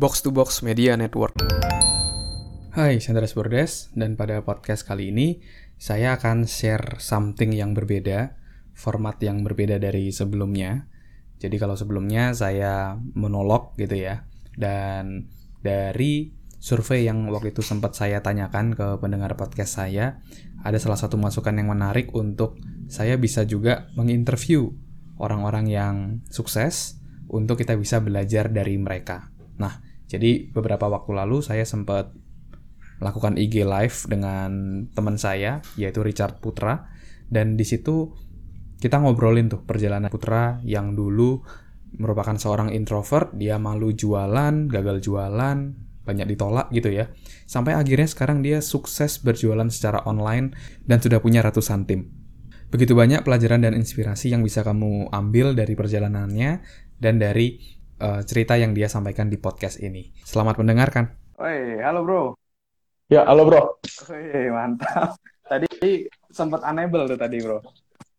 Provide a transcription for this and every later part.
Box to Box Media Network. Hai, saya Andreas Bordes, dan pada podcast kali ini saya akan share something yang berbeda, format yang berbeda dari sebelumnya. Jadi kalau sebelumnya saya monolog gitu ya, dan dari survei yang waktu itu sempat saya tanyakan ke pendengar podcast saya, ada salah satu masukan yang menarik untuk saya bisa juga menginterview orang-orang yang sukses untuk kita bisa belajar dari mereka. Nah, jadi beberapa waktu lalu saya sempat melakukan IG live dengan teman saya yaitu Richard Putra dan di situ kita ngobrolin tuh perjalanan Putra yang dulu merupakan seorang introvert, dia malu jualan, gagal jualan, banyak ditolak gitu ya. Sampai akhirnya sekarang dia sukses berjualan secara online dan sudah punya ratusan tim. Begitu banyak pelajaran dan inspirasi yang bisa kamu ambil dari perjalanannya dan dari uh, cerita yang dia sampaikan di podcast ini. Selamat mendengarkan. Woi, halo bro. Ya, halo bro. Woi, mantap. Tadi sempat unable tuh tadi bro.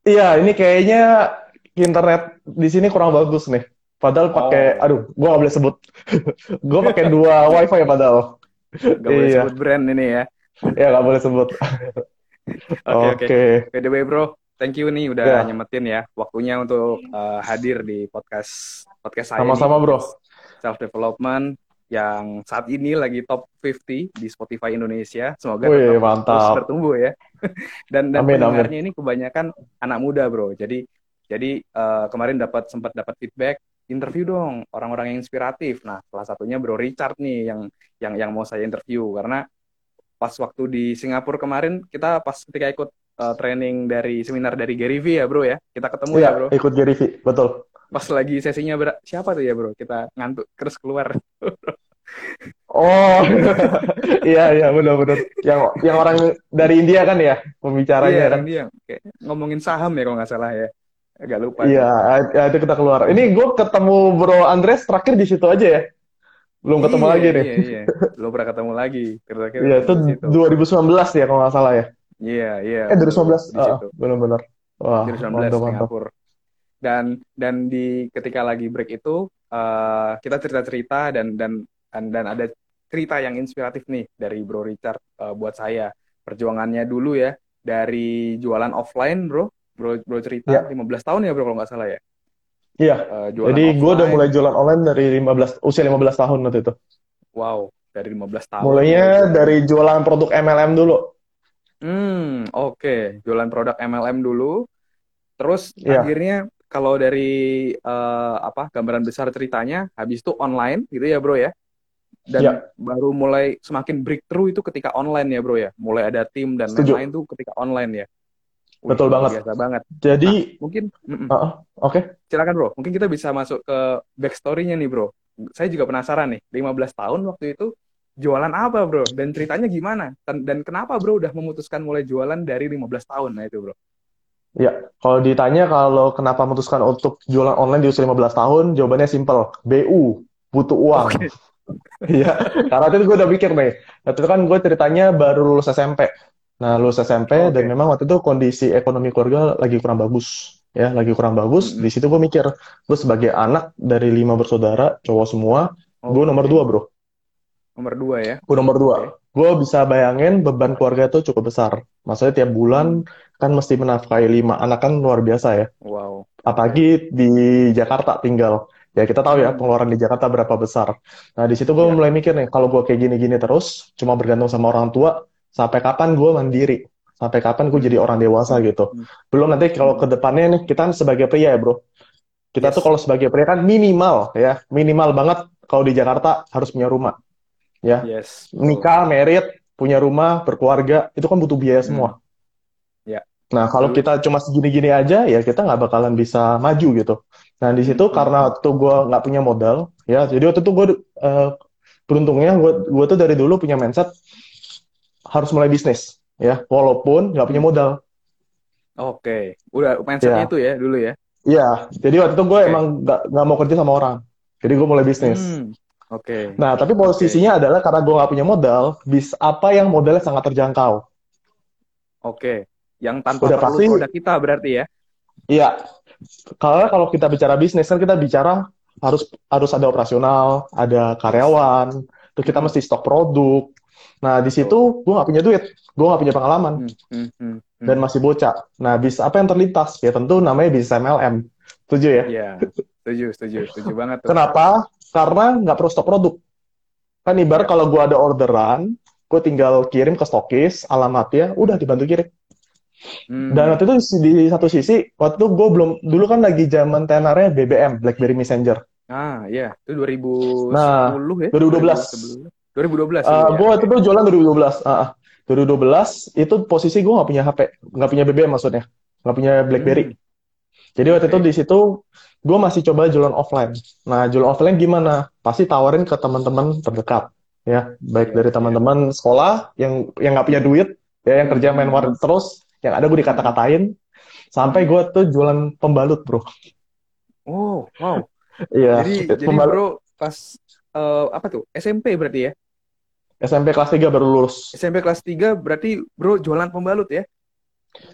Iya, ini kayaknya internet di sini kurang bagus nih. Padahal pakai, oh. aduh, gue gak boleh sebut. gue pakai dua wifi ya padahal. Gak boleh iya. sebut brand ini ya. Iya, gak boleh sebut. Oke, oke. Okay, okay. By the way bro, thank you nih udah yeah. nyemetin ya waktunya untuk uh, hadir di podcast podcast saya. Sama-sama bro. Self development yang saat ini lagi top 50 di Spotify Indonesia. Semoga Wih, mantap. terus bertumbuh ya. dan dan amin, pendengarnya amin. ini kebanyakan anak muda bro. Jadi jadi uh, kemarin dapat sempat dapat feedback interview dong orang-orang yang inspiratif. Nah, salah satunya Bro Richard nih yang yang yang mau saya interview karena pas waktu di Singapura kemarin kita pas ketika ikut uh, training dari seminar dari Gary V ya, Bro ya. Kita ketemu ya, ya, Bro. ikut Gary V, betul. Pas lagi sesinya ber siapa tuh ya, Bro? Kita ngantuk terus keluar. oh, iya iya benar benar. Yang yang orang dari India kan ya pembicaranya iya, kan. India. Kayak ngomongin saham ya kalau nggak salah ya. Agak lupa. Iya, ya, itu kita keluar. Ini gue ketemu Bro Andres terakhir di situ aja ya. Belum ketemu iya, lagi nih. Iya, iya. Belum pernah ketemu lagi. Terakhir iya, itu 2019 ya kalau nggak salah ya. Iya, iya. Eh, 2019. Uh, benar-benar. Wah, 2019 mantap, Singapura. Dan dan di ketika lagi break itu uh, kita cerita-cerita dan dan dan dan ada cerita yang inspiratif nih dari Bro Richard uh, buat saya. Perjuangannya dulu ya dari jualan offline, Bro, bro bro cerita ya. 15 tahun ya bro kalau nggak salah ya? Iya. Uh, jadi gue udah mulai jualan online dari 15 usia 15 tahun waktu itu. Wow dari 15 tahun. Mulainya dari jualan produk MLM dulu. Hmm oke. Okay. jualan produk MLM dulu. Terus ya. akhirnya kalau dari uh, apa gambaran besar ceritanya habis itu online gitu ya bro ya dan ya. baru mulai semakin breakthrough itu ketika online ya bro ya mulai ada tim dan lain-lain tuh ketika online ya Betul banget. Biasa banget. Jadi nah, mungkin uh, oke. Okay. Silakan Bro. Mungkin kita bisa masuk ke backstory-nya nih, Bro. Saya juga penasaran nih. 15 tahun waktu itu jualan apa, Bro? Dan ceritanya gimana? Dan, dan kenapa, Bro, udah memutuskan mulai jualan dari 15 tahun? Nah, itu, Bro. Kalau ditanya kalau kenapa memutuskan untuk jualan online di usia 15 tahun, jawabannya simpel. BU, butuh uang. Iya, okay. karena itu gue udah mikir nih. Waktu itu kan gue ceritanya baru lulus SMP. Nah, lulus SMP okay. dan memang waktu itu kondisi ekonomi keluarga lagi kurang bagus, ya, lagi kurang bagus. Mm-hmm. Di situ gue mikir, gue sebagai anak dari lima bersaudara, cowok semua, okay. gue nomor dua, bro. Nomor dua ya? Gue nomor dua. Okay. Gue bisa bayangin beban keluarga itu cukup besar. Maksudnya tiap bulan kan mesti menafkahi lima anak kan luar biasa ya. Wow. Apalagi di Jakarta tinggal. Ya kita tahu ya pengeluaran di Jakarta berapa besar. Nah di situ gue yeah. mulai mikir nih, kalau gue kayak gini-gini terus, cuma bergantung sama orang tua, sampai kapan gue mandiri sampai kapan gue jadi orang dewasa gitu belum nanti kalau ke depannya nih kita sebagai pria ya bro kita yes. tuh kalau sebagai pria kan minimal ya minimal banget kalau di Jakarta harus punya rumah ya yes. nikah merit punya rumah berkeluarga itu kan butuh biaya semua hmm. ya nah kalau kita cuma segini-gini aja ya kita nggak bakalan bisa maju gitu nah di situ hmm. karena waktu gue nggak punya modal ya jadi waktu itu gue uh, beruntungnya gue gue tuh dari dulu punya mindset harus mulai bisnis ya walaupun nggak punya modal oke udah mindsetnya ya. itu ya dulu ya Iya, jadi waktu itu gue okay. emang nggak mau kerja sama orang, jadi gue mulai bisnis. Hmm. Oke. Okay. Nah, tapi posisinya okay. adalah karena gue nggak punya modal, bis apa yang modalnya sangat terjangkau. Oke, okay. Yang tanpa Udah perlu pasti, produk kita berarti ya? Iya, kalau kalau kita bicara bisnis kan kita bicara harus harus ada operasional, ada karyawan, terus kita mesti stok produk. Nah di situ gue nggak punya duit, gue nggak punya pengalaman, hmm, hmm, hmm, dan masih bocah. Nah bis apa yang terlintas? Ya tentu namanya bisnis MLM. Setuju ya? Iya, setuju, setuju, setuju banget. Tuh. Kenapa? Karena nggak perlu stok produk. Kan ibarat ya. kalau gue ada orderan, gue tinggal kirim ke stokis, alamatnya, udah dibantu kirim. Hmm. Dan waktu itu di satu sisi, waktu itu gue belum, dulu kan lagi zaman tenarnya BBM, BlackBerry Messenger. Ah, iya. Itu 2010 nah, ya? 2012. 2012. Uh, gue waktu itu jualan 2012. Uh, 2012 itu posisi gue nggak punya HP, nggak punya BBM maksudnya, nggak punya BlackBerry. Hmm. Jadi waktu okay. itu di situ gue masih coba jualan offline. Nah jualan offline gimana? Pasti tawarin ke teman-teman terdekat, ya, baik yeah, dari teman-teman yeah. sekolah yang yang nggak punya duit, ya yang kerja main warnet terus, yang ada gue dikata-katain, sampai gue tuh jualan pembalut bro. Oh wow. Iya. jadi, jadi bro pas uh, apa tuh SMP berarti ya? SMP kelas 3 baru lulus. SMP kelas 3 berarti bro jualan pembalut ya?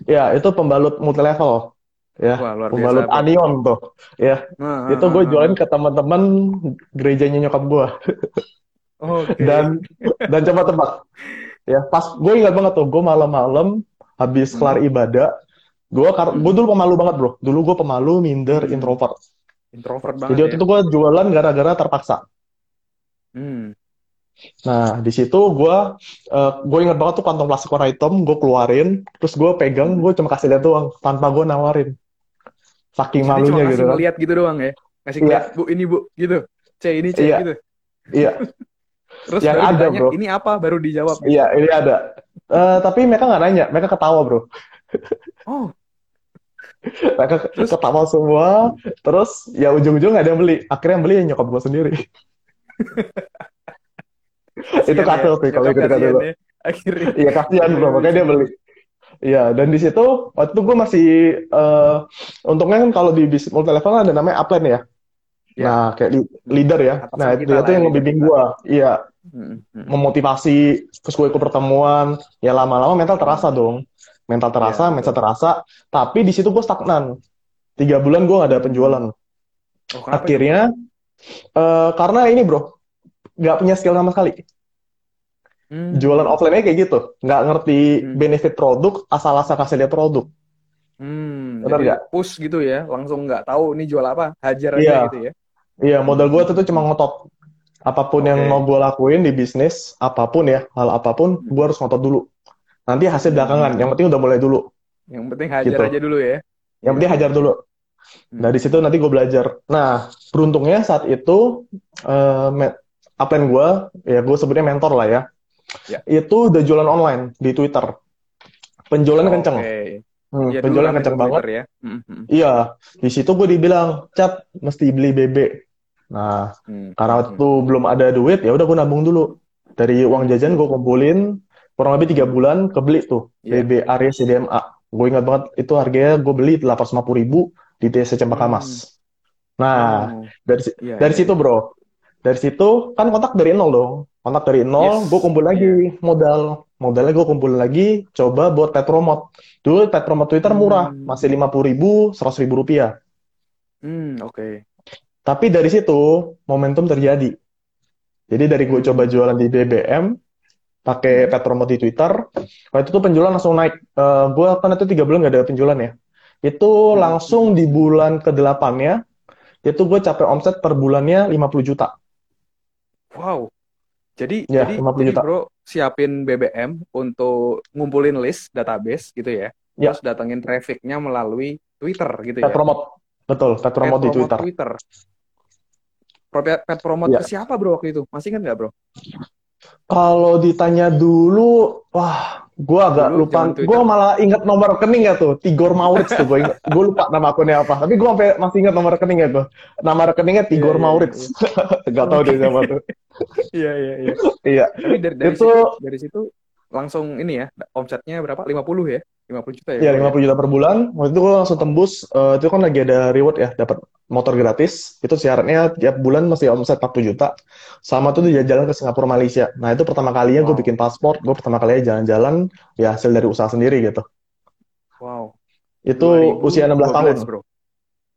Ya, itu pembalut multi level. Ya, Wah, luar pembalut biasa, anion tuh. Ya, nah, itu gue jualin ke teman-teman gerejanya nyokap gue. Okay. dan dan coba tebak. Ya, pas gue ingat banget tuh, gue malam-malam habis hmm. kelar ibadah, gue gue dulu pemalu banget bro. Dulu gue pemalu, minder, hmm. introvert. Introvert banget. Jadi waktu ya? itu gue jualan gara-gara terpaksa. Hmm. Nah, di situ gue, uh, gue inget banget tuh kantong plastik warna hitam, gue keluarin, terus gue pegang, gue cuma kasih lihat doang, tanpa gue nawarin. Saking Jadi malunya gitu kan. lihat gitu doang ya? Ngasih iya. bu, ini bu, gitu. C, ini C, iya. gitu. Iya. terus yang ada, ditanya, bro. ini apa? Baru dijawab. Gitu. Iya, ini ada. Uh, tapi mereka nggak nanya, mereka ketawa, bro. oh. mereka terus? ketawa semua, terus ya ujung-ujung gak ada yang beli. Akhirnya yang beli yang nyokap gue sendiri itu ya. sih kalau ikut dulu. Ya. Akhirnya. Iya kasihan bro, makanya dia beli. Iya, dan di situ waktu itu gue masih uh, untungnya kan kalau di bisnis multi level ada namanya upline ya. Ya. Nah, kayak leader ya. Atas nah, dia tuh yang ngebimbing gue. Iya. Hmm, hmm. Memotivasi, terus gue ikut pertemuan, ya lama-lama mental terasa dong. Mental terasa, ya, mental terasa, tapi di situ gue stagnan. Tiga bulan gue gak ada penjualan. Oh, Akhirnya, uh, karena ini bro, nggak punya skill sama sekali. Hmm. Jualan offline-nya kayak gitu, nggak ngerti hmm. benefit produk, asal-asal kasih lihat produk. Hmm, Benar nggak? Push gitu ya, langsung nggak tahu ini jual apa, hajar aja iya. gitu ya. Iya, modal gue tuh cuma ngotot. Apa pun okay. yang mau gue lakuin di bisnis, apa pun ya, hal apa pun, hmm. gue harus ngotot dulu. Nanti hasil belakangan, hmm. yang penting udah mulai dulu. Yang penting hajar gitu. aja dulu ya. Yang penting hajar dulu. Hmm. Nah, di situ nanti gue belajar. Nah, beruntungnya saat itu, uh, upline gue, ya gue sebenarnya mentor lah ya. ya. Itu udah jualan online di Twitter. Penjualannya oh, kenceng. Okay. Hmm, ya, penjualan kenceng banget. ya. Mm-hmm. Iya, di situ gue dibilang, cat mesti beli BB. Nah, hmm. karena waktu hmm. belum ada duit, ya udah gue nabung dulu. Dari uang jajan gue kumpulin kurang lebih tiga bulan kebeli tuh yeah. BB Area CDMA. Gue ingat banget itu harganya gue beli delapan ratus ribu di TC Cempaka Mas. Hmm. Nah, oh. dari yeah, dari yeah. situ bro, dari situ kan kontak dari nol dong kontak dari nol yes. gue kumpul lagi yeah. modal modalnya gue kumpul lagi coba buat pet promote dulu pet promote Twitter hmm. murah masih lima puluh ribu seratus ribu rupiah hmm oke okay. Tapi dari situ momentum terjadi jadi dari gue coba jualan di BBM pakai hmm. pet promote di Twitter waktu itu penjualan langsung naik uh, eh, gue kan itu tiga bulan gak ada penjualan ya itu hmm. langsung di bulan ke delapannya itu gue capai omset per bulannya 50 juta Wow. Jadi ya, jadi, jadi bro siapin BBM untuk ngumpulin list database gitu ya. ya. Terus datengin trafficnya melalui Twitter gitu pet ya. Promote. Betul, pet promote di Twitter. Twitter. Pet, promote ya. ke siapa bro waktu itu? Masih ingat nggak bro? Kalau ditanya dulu, wah Gue agak Dulu, lupa. Gue malah inget nomor rekening ya tuh. Tigor Maurits tuh gue gue lupa nama akunnya apa. Tapi gue masih inget nomor rekeningnya tuh. Nama rekeningnya iya, Tigor yeah, Maurits. Yeah, yeah. Gak tau deh siapa tuh. Iya iya iya. Iya. Tapi dari, dari itu situ, dari situ langsung ini ya omsetnya berapa? 50 ya? 50 juta ya? Iya, 50 juta per bulan. Waktu itu gue langsung tembus. Uh, itu kan lagi ada reward ya, dapat motor gratis. Itu syaratnya tiap bulan mesti omset 40 juta. Sama tuh dia jalan ke Singapura, Malaysia. Nah itu pertama kalinya wow. gue bikin paspor. Gue pertama kalinya jalan-jalan ya hasil dari usaha sendiri gitu. Wow. Itu usia 16 tahun. Bro.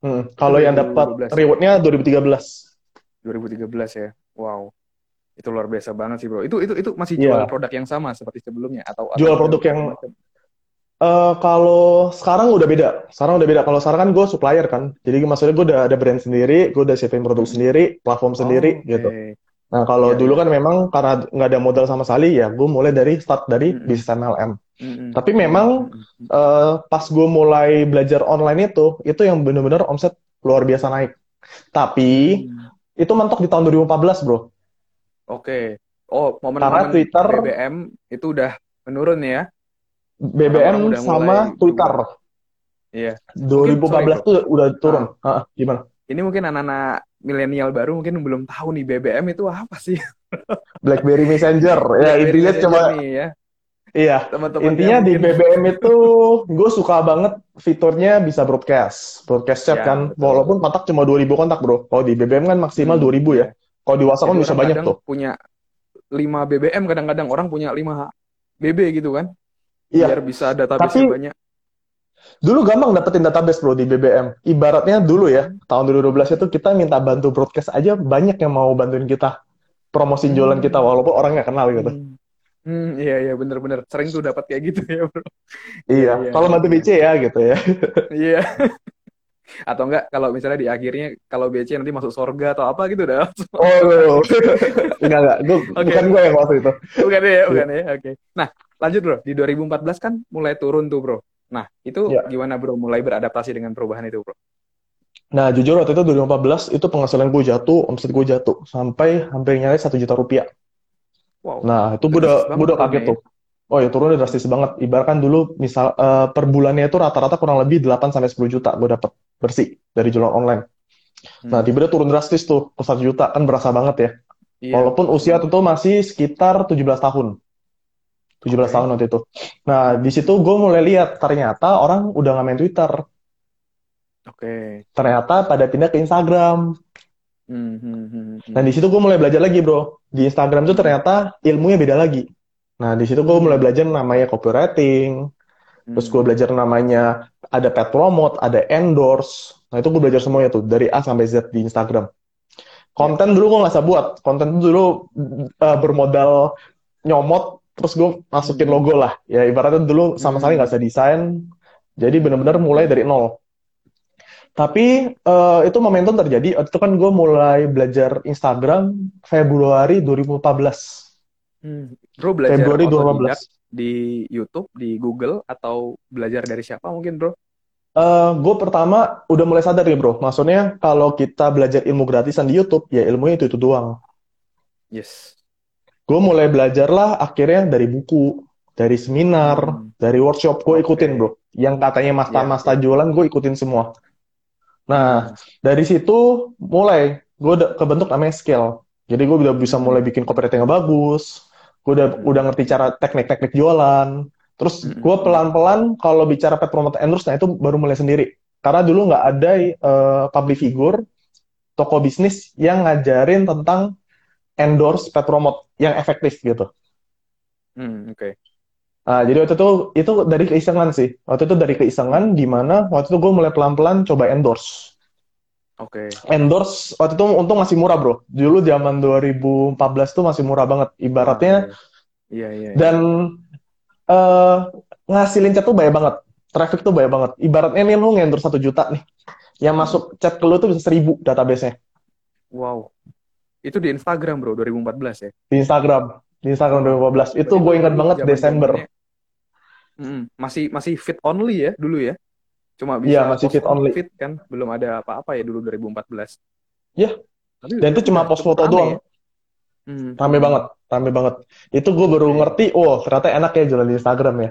Hmm. Kalau yang dapat rewardnya 2013. 2013 ya. Wow. Itu luar biasa banget sih, Bro. Itu itu itu masih jual yeah. produk yang sama seperti sebelumnya atau jual atau produk yang Uh, kalau sekarang udah beda. Sekarang udah beda. Kalau sekarang kan gue supplier kan. Jadi maksudnya gue udah ada brand sendiri, gue udah siapin produk hmm. sendiri, platform sendiri okay. gitu. Nah kalau yeah, dulu yeah. kan memang karena nggak ada modal sama sekali ya, gue mulai dari start dari mm -hmm. bisnis MLM. Mm -hmm. Tapi memang uh, pas gue mulai belajar online itu, itu yang bener-bener omset luar biasa naik. Tapi mm. itu mentok di tahun 2014 bro. Oke. Okay. Oh momen, -momen Twitter BBM itu udah menurun ya? BBM udah sama. Twitter. Iya. 2014 mungkin, tuh udah turun. Ah. gimana? Ini mungkin anak-anak milenial baru mungkin belum tahu nih BBM itu apa sih? BlackBerry Messenger. ya intinya cuma nih, ya. Iya, intinya di mungkin... BBM itu gue suka banget fiturnya bisa broadcast, broadcast chat ya, kan, betul. walaupun kontak cuma 2000 kontak bro. Kalau di BBM kan maksimal hmm. 2000 ya. Kalau di WhatsApp kan bisa banyak tuh. Punya 5 BBM kadang-kadang orang punya 5 BB gitu kan. Iya. Biar bisa database Tapi, banyak. Dulu gampang dapetin database bro di BBM. Ibaratnya dulu ya, tahun 2012 itu kita minta bantu broadcast aja banyak yang mau bantuin kita promosi hmm. jualan kita walaupun orang nggak kenal gitu. Hmm. Hmm, iya iya bener-bener sering tuh dapat kayak gitu ya bro. Iya, iya kalau bantu BC ya gitu ya. iya. Atau enggak kalau misalnya di akhirnya kalau BC nanti masuk surga atau apa gitu dah. Oh, enggak enggak, gua, okay. bukan gue yang waktu itu. Bukan ya, bukan ya. Oke. Okay. Nah, lanjut bro di 2014 kan mulai turun tuh bro nah itu ya. gimana bro mulai beradaptasi dengan perubahan itu bro nah jujur waktu itu 2014 itu penghasilan gue jatuh omset gue jatuh sampai hampir nyari satu juta rupiah wow. nah itu gue udah gue udah kaget ya. tuh oh ya turunnya drastis banget ibaratkan dulu misal uh, per bulannya itu rata-rata kurang lebih 8 sampai 10 juta gue dapat bersih dari jualan online hmm. nah tiba-tiba turun drastis tuh ke 1 juta kan berasa banget ya Iya. Walaupun usia tentu masih sekitar 17 tahun. 17 okay. tahun waktu itu. Nah, di situ gue mulai lihat ternyata orang udah nggak main Twitter. Oke. Okay. Ternyata pada pindah ke Instagram. Hmm, hmm. Nah, di situ gue mulai belajar lagi, bro. Di Instagram itu ternyata ilmunya beda lagi. Nah, di situ gue mulai belajar namanya copywriting. Hmm. Terus gue belajar namanya ada pet promote, ada endorse. Nah, itu gue belajar semuanya tuh dari A sampai Z di Instagram. Konten dulu gue nggak bisa buat. Konten dulu uh, bermodal nyomot terus gue masukin hmm. logo lah. Ya ibaratnya dulu sama sekali nggak bisa desain. Jadi benar-benar mulai dari nol. Tapi uh, itu momentum terjadi. Itu kan gue mulai belajar Instagram Februari 2014 hmm. bro belajar Februari 2015 di YouTube di Google atau belajar dari siapa mungkin bro? Uh, gue pertama udah mulai sadar nih bro, maksudnya kalau kita belajar ilmu gratisan di YouTube, ya ilmunya itu itu doang. Yes gue mulai belajar lah akhirnya dari buku dari seminar hmm. dari workshop gue ikutin bro yang katanya masta-masta yeah. jualan gue ikutin semua nah hmm. dari situ mulai gue udah kebentuk namanya skill jadi gue udah bisa mulai bikin copywriting yang bagus gue udah hmm. udah ngerti cara teknik-teknik jualan terus hmm. gue pelan-pelan kalau bicara pet promote endorse nah itu baru mulai sendiri karena dulu nggak ada uh, public figure toko bisnis yang ngajarin tentang endorse pet promote yang efektif gitu. Hmm, oke. Okay. Nah, jadi waktu itu itu dari keisengan sih. Waktu itu dari keisengan di mana waktu itu gue mulai pelan-pelan coba endorse. Oke. Okay. Endorse waktu itu untung masih murah, Bro. Dulu zaman 2014 tuh masih murah banget ibaratnya. Iya, iya. iya. Dan uh, ngasilin chat tuh banyak banget. Traffic tuh banyak banget. Ibaratnya nih lu ngendorse satu juta nih. Yang masuk chat ke lu tuh bisa seribu database-nya. Wow. Itu di Instagram bro 2014 ya? Di Instagram, di Instagram 2014. Itu gue ingat banget Desember. Mm, masih masih fit only ya dulu ya? Cuma bisa Iya, masih fit only. Fit kan, belum ada apa-apa ya dulu 2014. Iya. Dan itu cuma post foto doang. Ya? Hmm. Rame banget, rame banget. Itu gue baru ngerti, oh ternyata enak ya jualan di Instagram ya.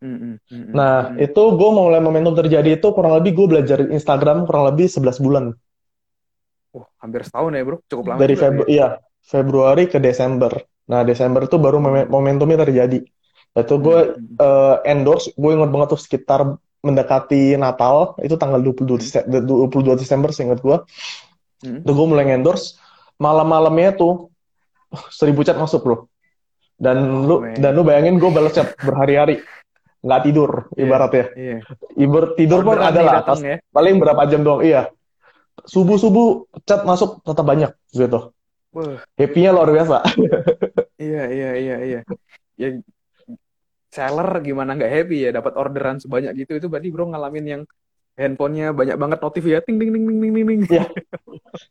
Mm -hmm. Nah, mm -hmm. itu gue mulai momentum terjadi itu kurang lebih gue belajar Instagram kurang lebih 11 bulan. Oh, hampir setahun ya bro, cukup lama. Dari Februari, ya. iya, Februari ke Desember. Nah, Desember itu baru momentumnya terjadi. Itu gue hmm. uh, endorse, gue ingat banget tuh sekitar mendekati Natal, itu tanggal 22, hmm. 22 Desember seingat gue. Hmm. Itu gue mulai endorse. Malam-malamnya tuh seribu chat masuk bro. Dan oh, lu man. dan lu bayangin gue balas chat berhari-hari nggak tidur yeah, ibaratnya. Yeah. Ibarat tidur pun adalah ya. paling berapa jam doang. Iya subuh-subuh chat masuk tetap banyak gitu. Happy-nya luar biasa. iya, iya, iya, iya. Ya seller gimana nggak happy ya dapat orderan sebanyak gitu itu berarti bro ngalamin yang handphonenya banyak banget notif ya ting ting ting ting ting ting. Iya.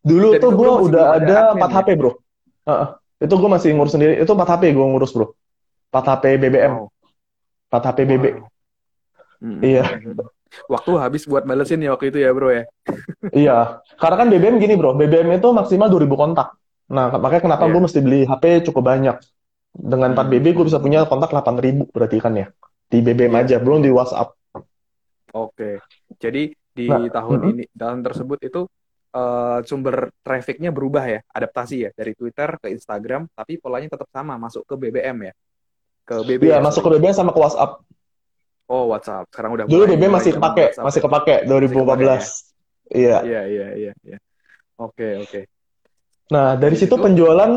Dulu tuh gue udah ada 4 HP bro. Uh, itu gue masih ngurus sendiri. Itu 4 HP gue ngurus bro. 4 HP BBM. Wow. 4 HP BB. Wow. Hmm. Iya. Waktu habis buat balesin ya waktu itu ya bro ya. iya. Karena kan BBM gini bro. BBM itu maksimal 2000 kontak. Nah makanya kenapa yeah. gue mesti beli HP cukup banyak. Dengan 4 BB gue bisa punya kontak 8000 berarti kan ya. Di BBM yeah. aja, belum di WhatsApp. Oke. Jadi di nah, tahun uh -huh. ini tahun tersebut itu uh, sumber trafficnya berubah ya, adaptasi ya dari Twitter ke Instagram, tapi polanya tetap sama, masuk ke BBM ya. Ke BBM. Iya, masuk ke BBM sama ke WhatsApp. Oh, WhatsApp. Sekarang udah Dulu BBM masih kepake, masih kepake 2014. Iya. Iya, iya, iya, iya. Oke, oke. Nah, dari situ penjualan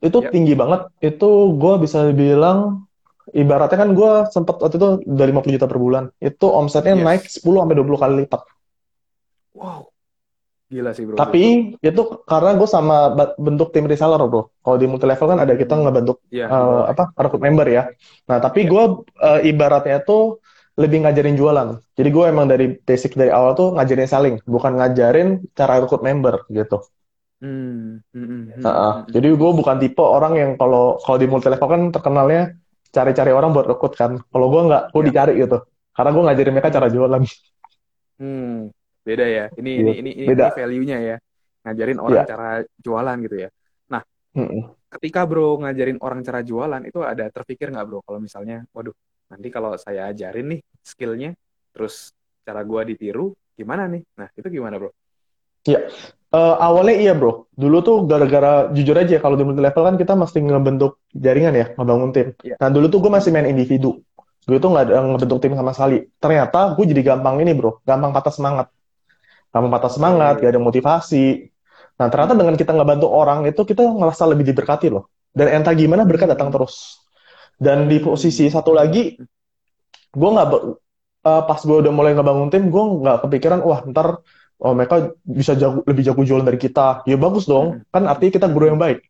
itu yep. tinggi banget. Itu gue bisa bilang ibaratnya kan gue sempat waktu itu dari 50 juta per bulan. Itu omsetnya yes. naik 10 sampai 20 kali lipat. Wow. Gila sih, Bro. Tapi itu karena gue sama bentuk tim reseller, Bro. Kalau di multi level kan ada kita ngebentuk yeah, uh, apa? rekrut member ya. Nah, tapi yeah. gue uh, ibaratnya tuh lebih ngajarin jualan. Jadi gue emang dari basic dari awal tuh ngajarin selling, bukan ngajarin cara rekrut member gitu. Hmm. Hmm. Hmm. Nah, hmm. Jadi gue bukan tipe orang yang kalau kalau di multi level kan terkenalnya cari-cari orang buat rekrut kan. Kalau gue nggak, gue ya. dicari gitu. Karena gue ngajarin mereka cara jualan. Hmm. Beda ya. Ini ya. ini ini, ini value-nya ya. Ngajarin orang ya. cara jualan gitu ya. Nah, hmm. ketika bro ngajarin orang cara jualan itu ada terpikir nggak bro kalau misalnya, waduh, nanti kalau saya ajarin nih skillnya, terus cara gue ditiru, gimana nih? Nah, itu gimana bro? Iya, Uh, awalnya iya bro. Dulu tuh gara-gara jujur aja kalau di multi level kan kita mesti ngebentuk jaringan ya, ngebangun tim. Yeah. Nah dulu tuh gue masih main individu. Gue tuh nggak ngebentuk tim sama sekali. Ternyata gue jadi gampang ini bro, gampang patah semangat. Gampang patah semangat, yeah. gak ada motivasi. Nah ternyata dengan kita ngebantu orang itu kita ngerasa lebih diberkati loh. Dan entah gimana berkat datang terus. Dan di posisi satu lagi, gue nggak uh, pas gue udah mulai ngebangun tim, gue nggak kepikiran wah ntar oh mereka bisa jago, lebih jago jualan dari kita. Ya bagus dong, hmm. kan artinya kita guru yang baik.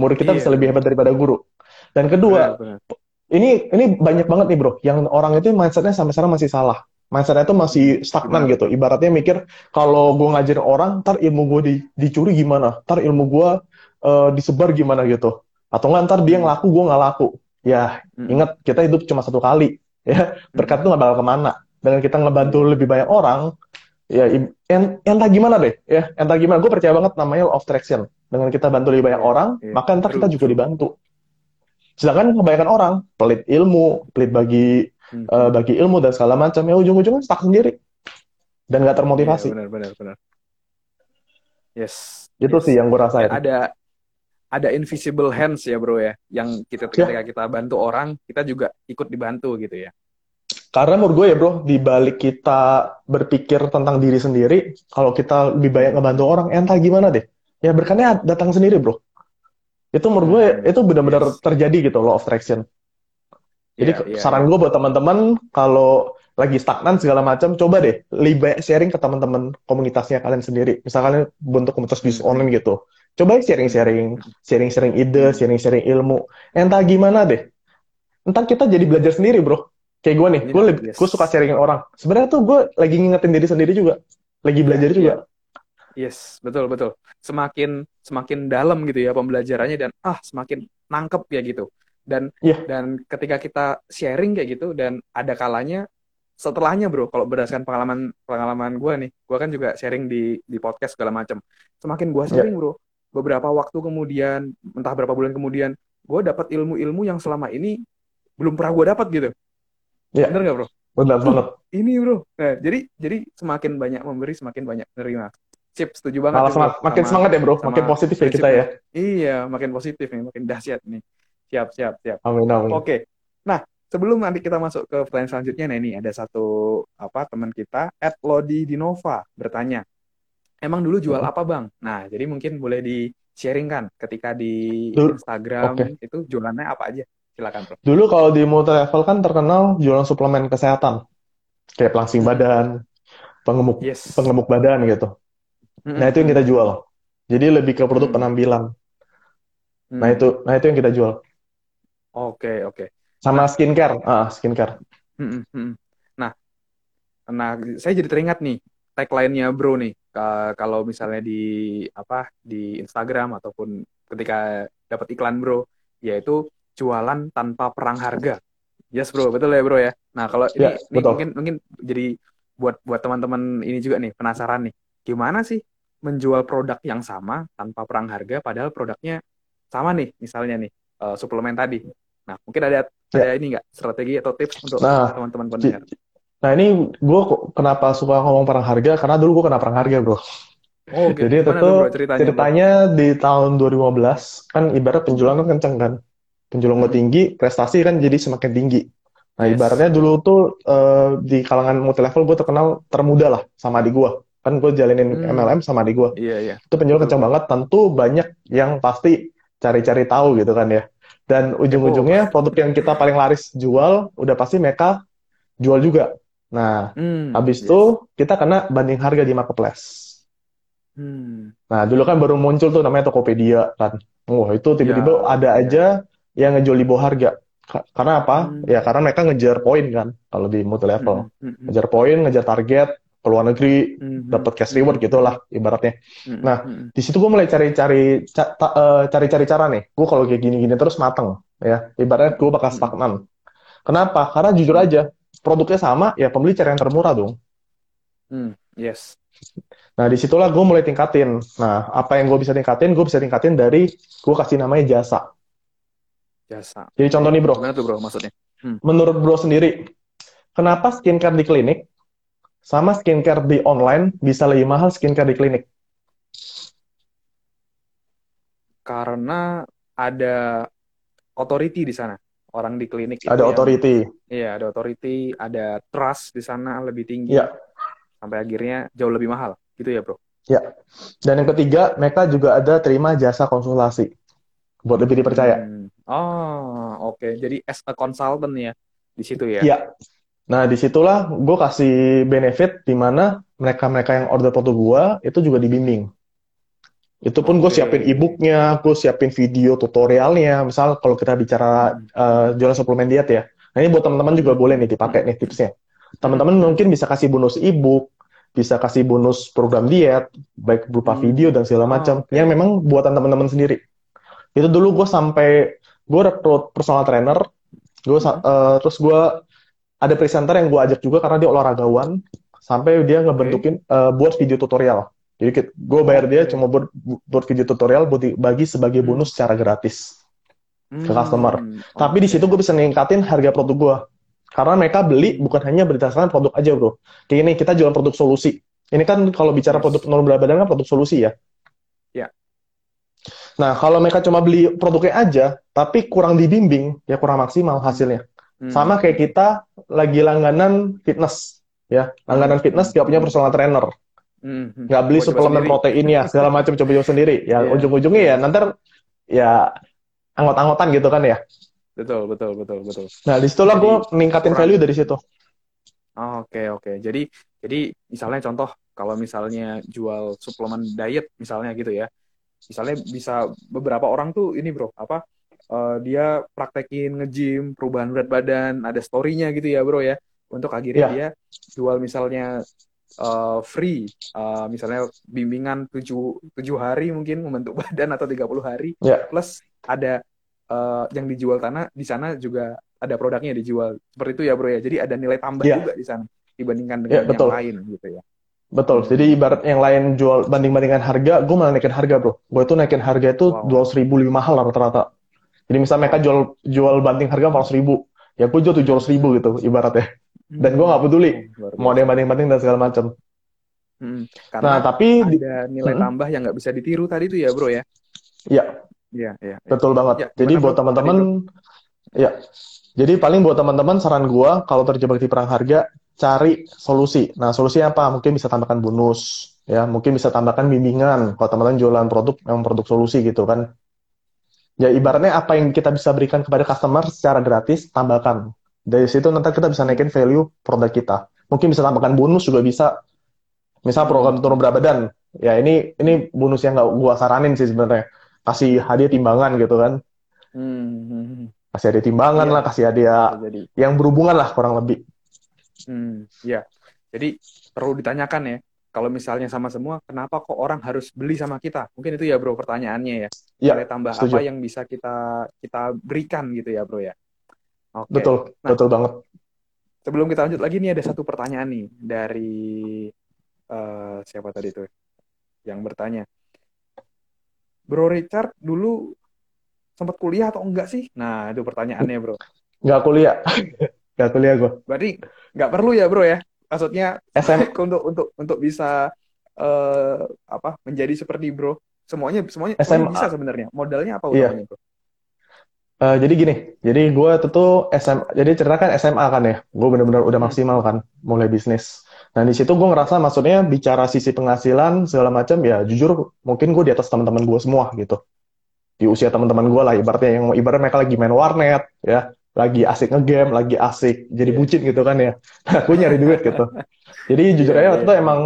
Murid kita iya. bisa lebih hebat daripada guru. Dan kedua, benar, benar. ini ini banyak banget nih bro, yang orang itu mindsetnya sampai sekarang masih salah. Mindsetnya itu masih stagnan gitu. Ibaratnya mikir kalau gue ngajarin orang, ntar ilmu gue di, dicuri gimana, ntar ilmu gue uh, disebar gimana gitu. Atau nggak ntar dia yang laku, gue nggak laku. Ya, hmm. ingat kita hidup cuma satu kali. Ya, berkat itu nggak bakal ke mana. Dengan kita ngebantu lebih banyak orang, ya en, entah gimana deh ya entah gimana gue percaya banget namanya law of attraction dengan kita bantu lebih banyak orang yeah. maka entar kita juga dibantu sedangkan kebanyakan orang pelit ilmu pelit bagi hmm. uh, bagi ilmu dan segala macam ya ujung-ujungnya stuck sendiri dan gak termotivasi yeah, benar benar benar yes itu yes. sih yang gue rasain ada ada invisible hands ya bro ya yang kita ya. ketika yeah. kita bantu orang kita juga ikut dibantu gitu ya karena menurut gue ya bro, di balik kita berpikir tentang diri sendiri, kalau kita lebih banyak ngebantu orang, entah gimana deh. Ya berkatnya datang sendiri bro. Itu menurut gue hmm. itu benar-benar yes. terjadi gitu law of attraction. Jadi yeah, yeah, saran gue buat teman-teman kalau lagi stagnan segala macam, coba deh lebih sharing ke teman-teman komunitasnya kalian sendiri. Misalkan bentuk komunitas bisnis hmm. online gitu. Coba sharing-sharing, sharing-sharing ide, hmm. sharing-sharing ilmu. Entah gimana deh. Entar kita jadi belajar sendiri, bro kayak gue nih gue yes. gue suka sharingin orang sebenarnya tuh gue lagi ngingetin diri sendiri juga lagi iya, belajar yeah, juga yeah. yes betul betul semakin semakin dalam gitu ya pembelajarannya dan ah semakin nangkep ya gitu dan yeah. dan ketika kita sharing kayak gitu dan ada kalanya setelahnya bro kalau berdasarkan pengalaman pengalaman gue nih gue kan juga sharing di di podcast segala macam semakin gue iya. sharing yeah. bro beberapa waktu kemudian entah berapa bulan kemudian gue dapat ilmu-ilmu yang selama ini belum pernah gue dapat gitu Ya. Bener nggak bro? Benar banget. Ini bro. Nah, jadi jadi semakin banyak memberi, semakin banyak menerima. Sip, setuju banget. Malah semangat, sama, makin semangat ya bro, makin positif ya kita ya. Iya, makin positif nih, makin dahsyat nih. Siap, siap, siap. Amin, amin. Oke. Nah, sebelum nanti kita masuk ke pertanyaan selanjutnya, nah ini ada satu apa teman kita, Ed Lodi Dinova bertanya, emang dulu jual apa bang? Nah, jadi mungkin boleh di sharing kan ketika di Instagram okay. itu jualannya apa aja? Silakan, Bro. Dulu kalau di multi level kan terkenal jualan suplemen kesehatan. Kayak pelangsing badan, pengemuk yes. pengemuk badan gitu. Mm-hmm. Nah itu yang kita jual. Jadi lebih ke produk mm-hmm. penampilan. Mm-hmm. Nah itu, nah itu yang kita jual. Oke okay, oke. Okay. Sama skincare, ah skincare. Mm-hmm. Nah, nah saya jadi teringat nih tagline-nya bro nih. kalau misalnya di apa di Instagram ataupun ketika dapat iklan bro, yaitu jualan tanpa perang harga. Yes bro, betul ya bro ya. Nah kalau ini, ya, ini mungkin mungkin jadi buat buat teman-teman ini juga nih penasaran nih, gimana sih menjual produk yang sama tanpa perang harga, padahal produknya sama nih, misalnya nih uh, suplemen tadi. Nah mungkin ada ya. ada ini nggak strategi atau tips untuk nah, teman-teman pendengar? Nah ini gue kenapa suka ngomong perang harga? Karena dulu gue kena perang harga bro. Oh, okay. Jadi itu ceritanya, ceritanya di tahun 2015 kan ibarat penjualan kan kenceng kan penjualan gue tinggi, prestasi kan jadi semakin tinggi. Nah, yes. ibaratnya dulu tuh uh, di kalangan multi level gue terkenal termuda lah sama adik gue. Kan gue jalanin hmm. MLM sama adik gue. Iya, iya. Itu penjualan kencang banget. Tentu banyak yang pasti cari-cari tahu gitu kan ya. Dan ujung-ujungnya produk yang kita paling laris jual, udah pasti mereka jual juga. Nah, hmm, habis yes. itu kita kena banding harga di marketplace. Hmm. Nah, dulu kan baru muncul tuh namanya Tokopedia kan. Wah, itu tiba-tiba ya, ada ya. aja yang ngejual di bawah harga. Karena apa? Hmm. Ya karena mereka ngejar poin kan kalau di multi level. Hmm. Hmm. Ngejar poin, ngejar target, ke luar negeri, hmm. dapat cash reward hmm. gitulah ibaratnya. Hmm. Nah, di situ gue mulai cari-cari eh, cari-cari cara nih. Gue kalau kayak gini-gini terus mateng ya. Ibaratnya gue bakal stagnan. Kenapa? Karena jujur aja, produknya sama, ya pembeli cari yang termurah dong. Hmm. Yes. Nah, di situlah gue mulai tingkatin. Nah, apa yang gue bisa tingkatin? Gue bisa tingkatin dari gue kasih namanya jasa. Jasa. Jadi contoh nih bro. Gimana tuh bro maksudnya? Hmm. Menurut bro sendiri, kenapa skincare di klinik sama skincare di online bisa lebih mahal skincare di klinik? Karena ada authority di sana. Orang di klinik ada authority. Iya, ada authority, ada trust di sana lebih tinggi. Iya. Sampai akhirnya jauh lebih mahal. Gitu ya, Bro? Ya. Dan yang ketiga, mereka juga ada terima jasa konsultasi buat lebih dipercaya. Hmm. Oh, oke. Okay. Jadi as a consultant ya di situ ya. Iya. Nah, di situlah gue kasih benefit di mana mereka-mereka yang order produk gue itu juga dibimbing. Itu pun okay. gue siapin e-booknya, gue siapin video tutorialnya. Misal kalau kita bicara uh, jualan suplemen diet ya. Nah ini buat teman-teman juga boleh nih dipakai nih tipsnya. Teman-teman mungkin bisa kasih bonus e-book, bisa kasih bonus program diet, baik berupa hmm. video dan segala macam, okay. yang memang buatan teman-teman sendiri. Itu dulu gue sampai gue rekrut personal trainer gue uh, terus gue ada presenter yang gue ajak juga karena dia olahragawan sampai dia ngebentukin okay. uh, eh, buat video tutorial jadi gue bayar dia cuma buat buat video tutorial buat bagi sebagai hmm. bonus hmm. secara gratis hmm. ke customer okay. tapi di situ gue bisa ningkatin harga produk gue karena mereka beli bukan hanya berdasarkan produk aja bro kayak ini kita jual produk solusi ini kan kalau bicara produk normal badan kan produk solusi ya Nah, kalau mereka cuma beli produknya aja, tapi kurang dibimbing, ya kurang maksimal hasilnya. Hmm. Sama kayak kita lagi langganan fitness, ya. Langganan fitness gak punya personal trainer. Hmm. Gak beli suplemen protein ya, segala macam coba-coba sendiri. Ya, yeah. ujung-ujungnya ya nanti ya anggot-anggotan gitu kan ya. Betul, betul, betul, betul. Nah, di situ lah gue ningkatin value dari situ. Oke, okay, oke. Okay. Jadi, jadi misalnya contoh, kalau misalnya jual suplemen diet misalnya gitu ya, misalnya bisa beberapa orang tuh ini bro apa uh, dia praktekin nge-gym perubahan berat badan ada storynya gitu ya bro ya untuk akhirnya yeah. dia jual misalnya uh, free uh, misalnya bimbingan tujuh tujuh hari mungkin membentuk badan atau 30 hari yeah. plus ada uh, yang dijual tanah di sana juga ada produknya dijual seperti itu ya bro ya jadi ada nilai tambah yeah. juga di sana dibandingkan dengan yeah, yang lain gitu ya Betul. Jadi ibarat yang lain jual banding-bandingkan harga, gue malah naikin harga, bro. Gue itu naikin harga itu dua wow. ribu lebih mahal lah rata-rata. Jadi misalnya mereka jual jual banding harga empat ribu, ya gue jual tujuh ribu gitu ibaratnya. Dan gue nggak peduli hmm, mau ada yang banding-banding dan segala macam. Hmm, nah tapi ada nilai hmm. tambah yang nggak bisa ditiru tadi itu ya, bro ya? Iya. Iya, iya. Ya. Betul banget. Ya, Jadi buat teman-teman, ya. Jadi paling buat teman-teman saran gue kalau terjebak di perang harga, cari solusi. Nah, solusi apa? Mungkin bisa tambahkan bonus, ya, mungkin bisa tambahkan bimbingan. Kalau teman-teman jualan produk yang produk solusi gitu kan. Ya ibaratnya apa yang kita bisa berikan kepada customer secara gratis, tambahkan. Dari situ nanti kita bisa naikin value produk kita. Mungkin bisa tambahkan bonus juga bisa. Misal program turun berat badan, Ya ini ini bonus yang nggak gua saranin sih sebenarnya. Kasih hadiah timbangan gitu kan. Hmm. hmm, hmm. Kasih hadiah timbangan iya. lah, kasih hadiah Jadi. yang berhubungan lah kurang lebih. Hmm, ya. Jadi perlu ditanyakan ya, kalau misalnya sama semua, kenapa kok orang harus beli sama kita? Mungkin itu ya bro pertanyaannya ya. Ya. Nilai tambah setuju. apa yang bisa kita kita berikan gitu ya bro ya. Oke. Betul, nah, betul banget. Sebelum kita lanjut lagi nih ada satu pertanyaan nih dari uh, siapa tadi tuh yang bertanya. Bro Richard dulu sempat kuliah atau enggak sih? Nah itu pertanyaannya bro. Enggak kuliah. Enggak kuliah gue. Berarti nggak perlu ya bro ya? Maksudnya SM untuk untuk untuk bisa uh, apa menjadi seperti bro semuanya semuanya, semuanya bisa sebenarnya modalnya apa iya. bro Uh, jadi gini, jadi gue tuh SM, jadi ceritakan SMA kan ya, gue bener-bener udah hmm. maksimal kan, mulai bisnis. Nah di situ gue ngerasa maksudnya bicara sisi penghasilan segala macam ya jujur mungkin gue di atas teman-teman gue semua gitu. Di usia teman-teman gue lah ibaratnya yang ibarat mereka lagi main warnet ya, lagi asik ngegame, lagi asik jadi yeah. bucin gitu kan ya. aku nyari duit gitu. Jadi jujur yeah, aja waktu yeah. itu emang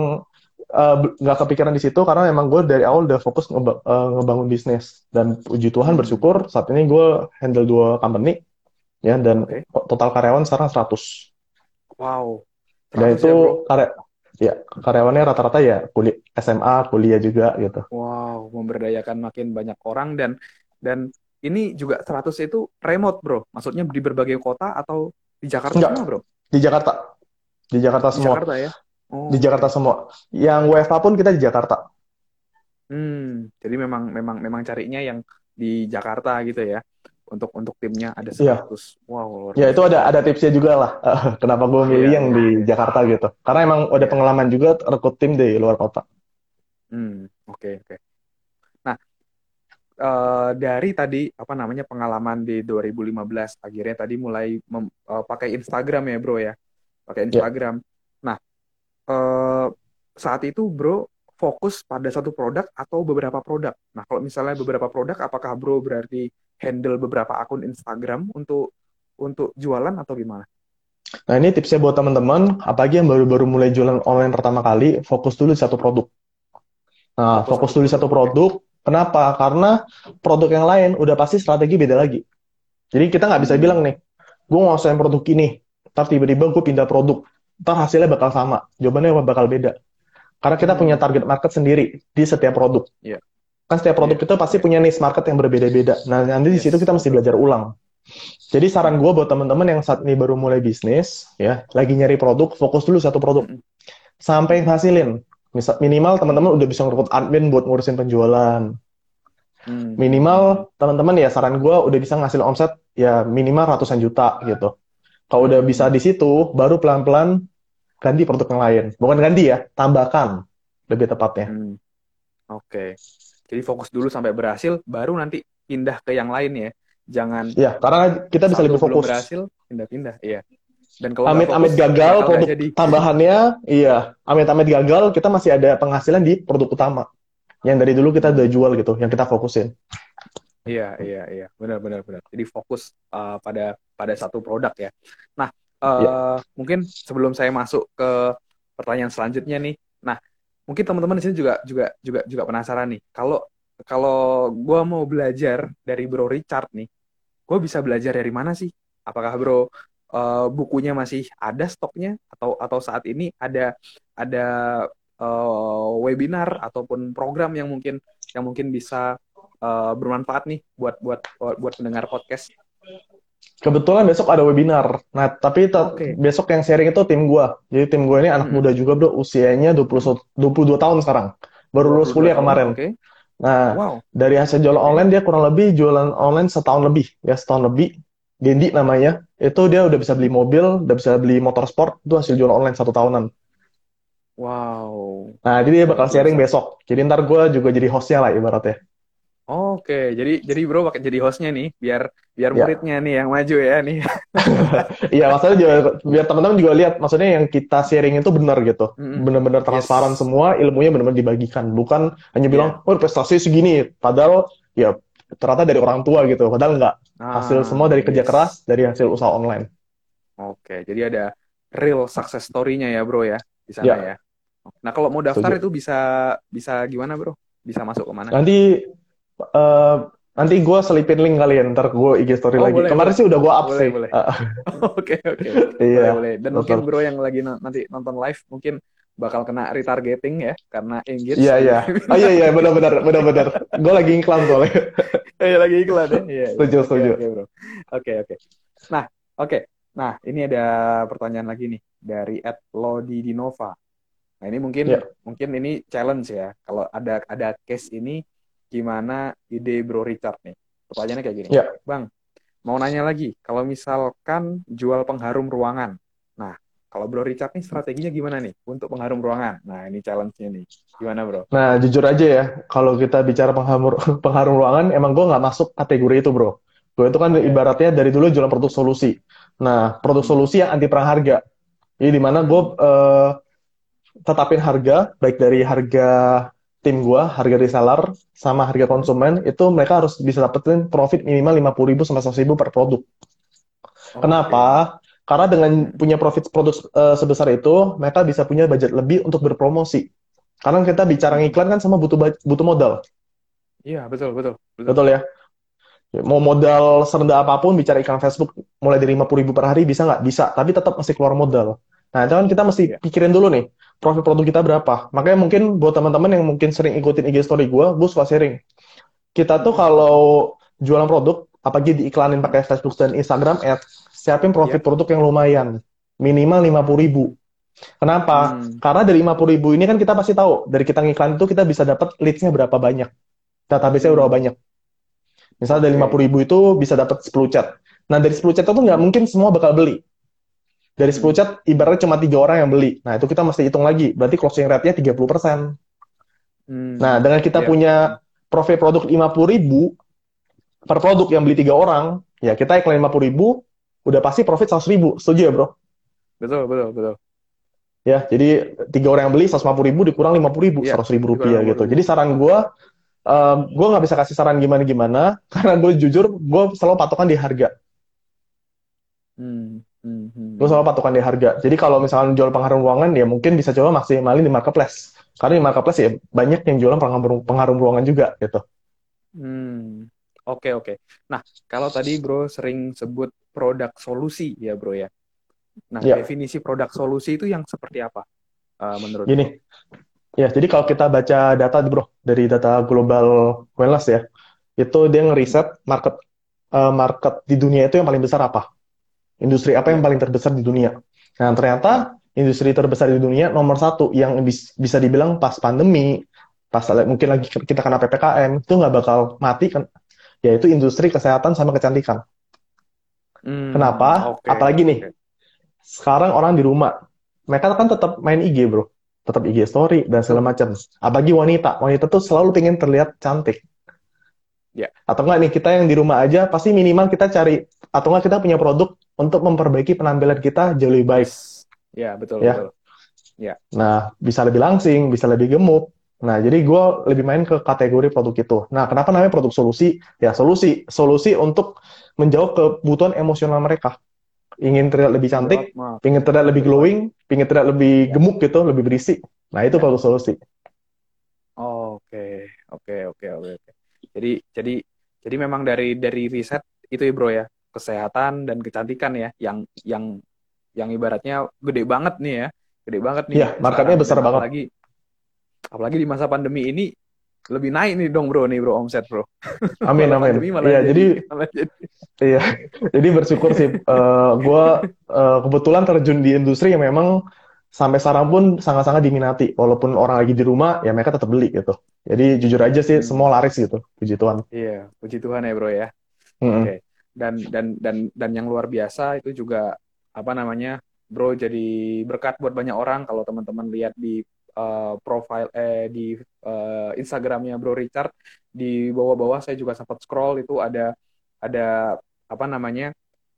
eh, nggak uh, kepikiran di situ karena emang gue dari awal udah fokus ngeba uh, ngebangun bisnis dan puji Tuhan hmm. bersyukur saat ini gue handle dua company ya dan okay. total karyawan sekarang 100. Wow. Dan itu ya, karya ya karyawannya rata-rata ya kuliah SMA, kuliah juga gitu. Wow, memberdayakan makin banyak orang dan dan ini juga 100 itu remote bro. Maksudnya di berbagai kota atau di Jakarta Enggak, semua bro? Di Jakarta. Di Jakarta semua. Di Jakarta ya? Oh, di Jakarta semua. Yang WFA pun kita di Jakarta. Hmm jadi memang memang memang carinya yang di Jakarta gitu ya. Untuk untuk timnya ada 100 yeah. wow ya itu ada ada tipsnya juga lah. Kenapa gue milih yeah, yang yeah. di iya. Jakarta gitu. Karena emang yeah. ada pengalaman juga rekrut tim di luar kota. Hmm oke okay, oke. okay uh, dari tadi apa namanya pengalaman di 2015 akhirnya tadi mulai mem, uh, pakai Instagram ya bro ya pakai ya. Instagram. Yeah. Nah uh, saat itu bro fokus pada satu produk atau beberapa produk. Nah kalau misalnya beberapa produk, apakah bro berarti handle beberapa akun Instagram untuk untuk jualan atau gimana? Nah ini tipsnya buat teman-teman, apalagi yang baru-baru mulai jualan online pertama kali, fokus dulu di satu produk. Nah, fokus, fokus dulu di satu produk, Kenapa? Karena produk yang lain udah pasti strategi beda lagi. Jadi kita nggak bisa hmm. bilang nih, gue nguasain produk ini, ntar tiba-tiba gue pindah produk, ntar hasilnya bakal sama. Jawabannya bakal beda. Karena kita hmm. punya target market sendiri di setiap produk. Yeah. Kan setiap produk yeah. itu pasti punya niche market yang berbeda-beda. Nah, nanti yes. di situ kita mesti belajar ulang. Jadi saran gue buat teman-teman yang saat ini baru mulai bisnis, ya, lagi nyari produk, fokus dulu satu produk. Hmm. Sampai hasilin. Misal, minimal teman-teman udah bisa ngerekut admin buat ngurusin penjualan. Hmm. Minimal teman-teman ya saran gue udah bisa ngasih omset ya minimal ratusan juta gitu. Kalau udah bisa di situ, baru pelan-pelan ganti produk yang lain. Bukan ganti ya, tambahkan lebih tepatnya. Hmm. Oke. Okay. Jadi fokus dulu sampai berhasil, baru nanti pindah ke yang lain ya. Jangan. Ya, karena kita bisa lebih fokus. berhasil, pindah-pindah. Iya. Dan kalau amit-amit gagal produk jadi. tambahannya, iya, amit-amit gagal kita masih ada penghasilan di produk utama yang dari dulu kita udah jual gitu, yang kita fokusin. Iya, iya, iya, benar, benar, benar. Jadi fokus uh, pada pada satu produk ya. Nah, uh, ya. mungkin sebelum saya masuk ke pertanyaan selanjutnya nih, nah mungkin teman-teman di sini juga juga juga juga penasaran nih. Kalau kalau gue mau belajar dari Bro Richard nih, gue bisa belajar dari mana sih? Apakah Bro uh, bukunya masih ada stoknya atau atau saat ini ada ada uh, webinar ataupun program yang mungkin yang mungkin bisa uh, bermanfaat nih buat buat buat pendengar podcast. Kebetulan besok ada webinar. Nah, tapi okay. besok yang sharing itu tim gue. Jadi tim gue ini anak hmm. muda juga, Bro. Usianya 20 22 tahun sekarang. Baru lulus kuliah kemarin. Okay. Nah, wow. dari hasil jualan online dia kurang lebih jualan online setahun lebih, ya setahun lebih. Gendi namanya itu dia udah bisa beli mobil, udah bisa beli motor sport, itu hasil jual online satu tahunan. Wow. Nah, jadi dia bakal sharing besok. Jadi ntar gue juga jadi hostnya lah ibaratnya. Oke, jadi jadi bro pakai jadi hostnya nih, biar biar ya. muridnya nih yang maju ya nih. Iya, maksudnya juga biar teman-teman juga lihat, maksudnya yang kita sharing itu benar gitu, mm-hmm. benar-benar transparan yes. semua, ilmunya benar-benar dibagikan, bukan hanya bilang, yeah. oh prestasi segini, padahal ya ternyata dari orang tua gitu, padahal enggak. Ah, hasil semua dari kerja yes. keras, dari hasil usaha online. Oke, jadi ada real success story-nya ya bro ya di sana ya. ya. Nah, kalau mau daftar Setuju. itu bisa bisa gimana, Bro? Bisa masuk ke mana? Nanti uh, nanti gue selipin link kalian ntar gue IG story oh, lagi. Boleh, Kemarin boleh. sih udah gue up boleh, sih. Boleh. Oke oke. Iya. Boleh, Dan mungkin bro yang lagi nanti nonton live mungkin bakal kena retargeting ya karena engage. Iya iya. Oh iya iya benar-benar benar-benar. gue lagi iklan soalnya. Iya lagi iklan ya. Iya. Setuju setuju. Oke bro. Oke oke. Nah oke. Nah ini ada pertanyaan lagi nih dari Ed Lodi Dinova. Nah ini mungkin yeah. mungkin ini challenge ya. Kalau ada ada case ini gimana ide Bro Richard nih? Pertanyaannya kayak gini. Yeah. Bang, mau nanya lagi. Kalau misalkan jual pengharum ruangan. Kalau Bro Richard nih strateginya gimana nih untuk pengharum ruangan? Nah, ini challenge-nya nih. Gimana, Bro? Nah, jujur aja ya, kalau kita bicara pengharum, pengharum ruangan, emang gue nggak masuk kategori itu, Bro. Gue itu kan ibaratnya dari dulu jualan produk solusi. Nah, produk solusi yang anti perang harga. Jadi di mana gue uh, tetapin harga, baik dari harga tim gue, harga reseller, sama harga konsumen, itu mereka harus bisa dapetin profit minimal 50 ribu sampai 100 ribu per produk. Okay. Kenapa? Karena dengan punya profit produk uh, sebesar itu, mereka bisa punya budget lebih untuk berpromosi. Karena kita bicara iklan kan sama butuh butuh modal. Iya, betul, betul. Betul, betul ya. Mau modal serendah apa pun, bicara iklan Facebook mulai dari 50 ribu per hari bisa nggak? Bisa, tapi tetap mesti keluar modal. Nah, itu kan kita mesti yeah. pikirin dulu nih, profit produk kita berapa. Makanya mungkin buat teman-teman yang mungkin sering ikutin IG story gue, gue suka sharing. Kita tuh kalau jualan produk, apalagi diiklanin pakai Facebook dan Instagram ad, siapin profit yeah. produk yang lumayan. Minimal 50 ribu. Kenapa? Hmm. Karena dari 50 ribu ini kan kita pasti tahu, dari kita ngiklan itu kita bisa dapat leads-nya berapa banyak. Database-nya hmm. berapa banyak. Misalnya dari 50 ribu itu bisa dapat 10 chat. Nah, dari 10 chat itu nggak mungkin semua bakal beli. Dari 10 chat, ibaratnya cuma tiga orang yang beli. Nah, itu kita mesti hitung lagi. Berarti closing rate-nya 30%. Hmm. Nah, dengan kita yeah. punya profit produk 50 ribu per produk yang beli tiga orang, ya kita iklan 50 ribu, udah pasti profit 100 ribu. Setuju ya, bro? Betul, betul, betul. Ya, jadi tiga orang yang beli 150 ribu dikurang 50 ribu, yeah, 100 ribu rupiah gitu. Jadi saran gue, um, gue nggak bisa kasih saran gimana-gimana karena gue jujur gue selalu patokan di harga. Hmm, hmm, hmm. Gue selalu patokan di harga. Jadi kalau misalnya jual pengharum ruangan ya mungkin bisa coba maksimalin di marketplace. Karena di marketplace ya banyak yang jualan pengharum, pengharum ruangan juga gitu. Hmm. Oke oke. Nah kalau tadi bro sering sebut produk solusi ya bro ya. Nah ya. definisi produk solusi itu yang seperti apa uh, menurut? Gini, bro? Ya, jadi kalau kita baca data, bro, dari data global wellness ya, itu dia ngeriset market uh, market di dunia itu yang paling besar apa? Industri apa yang paling terbesar di dunia? Nah, ternyata industri terbesar di dunia nomor satu yang bis, bisa dibilang pas pandemi, pas mungkin lagi kita kena ppkm itu nggak bakal mati kan? Yaitu industri kesehatan sama kecantikan. Hmm, Kenapa? Okay, Apalagi nih, okay. sekarang orang di rumah, mereka kan tetap main IG, bro tetap IG story dan segala macam. Apalagi wanita, wanita tuh selalu pengen terlihat cantik. Ya. Atau enggak nih kita yang di rumah aja pasti minimal kita cari atau enggak kita punya produk untuk memperbaiki penampilan kita jauh lebih baik. Ya betul. Ya. betul. Ya. Nah bisa lebih langsing, bisa lebih gemuk. Nah jadi gue lebih main ke kategori produk itu. Nah kenapa namanya produk solusi? Ya solusi, solusi untuk menjawab kebutuhan emosional mereka ingin terlihat lebih cantik, Maaf. ingin terlihat lebih glowing, ingin terlihat lebih gemuk gitu, lebih berisi. Nah, itu perlu solusi. Oke, oke, oke, oke. Jadi jadi jadi memang dari dari riset itu ya, Bro ya, kesehatan dan kecantikan ya yang yang yang ibaratnya gede banget nih ya. Gede banget nih. Iya, marketnya besar banget. Apalagi apalagi di masa pandemi ini lebih naik nih dong bro nih bro omset bro. Amin amin. Iya jadi, jadi iya jadi bersyukur sih. Uh, eh, gue uh, kebetulan terjun di industri yang memang sampai sekarang pun sangat-sangat diminati. Walaupun orang lagi di rumah ya mereka tetap beli gitu. Jadi jujur aja sih hmm. semua laris gitu. Puji Tuhan. Iya puji Tuhan ya bro ya. Hmm. Oke. Okay. Dan dan dan dan yang luar biasa itu juga apa namanya bro jadi berkat buat banyak orang kalau teman-teman lihat di uh, profile eh di uh, Instagramnya Bro Richard di bawah-bawah saya juga sempat scroll itu ada ada apa namanya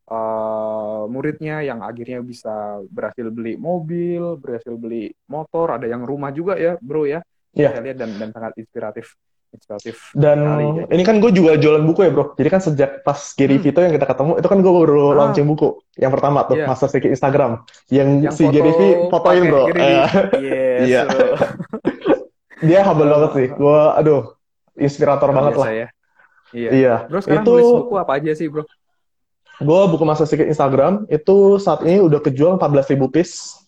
uh, muridnya yang akhirnya bisa berhasil beli mobil, berhasil beli motor, ada yang rumah juga ya, Bro ya. Yeah. Saya lihat dan dan sangat inspiratif. Inspiratif. Dan kali, ya. ini kan gue juga jualan buku ya bro. Jadi kan sejak pas Gary hmm. Vito yang kita ketemu, itu kan gue baru ah. launching buku. Yang pertama tuh, yeah. Master Secret Instagram. Yang, yang si foto, Gary V fotoin bro. Uh, yes, iya. Dia humble banget sih. Gue, aduh, inspirator banget lah. Ya. Iya. iya. Bro sekarang itu, nulis buku apa aja sih bro? Gue buku Master Secret Instagram, itu saat ini udah kejual 14 ribu piece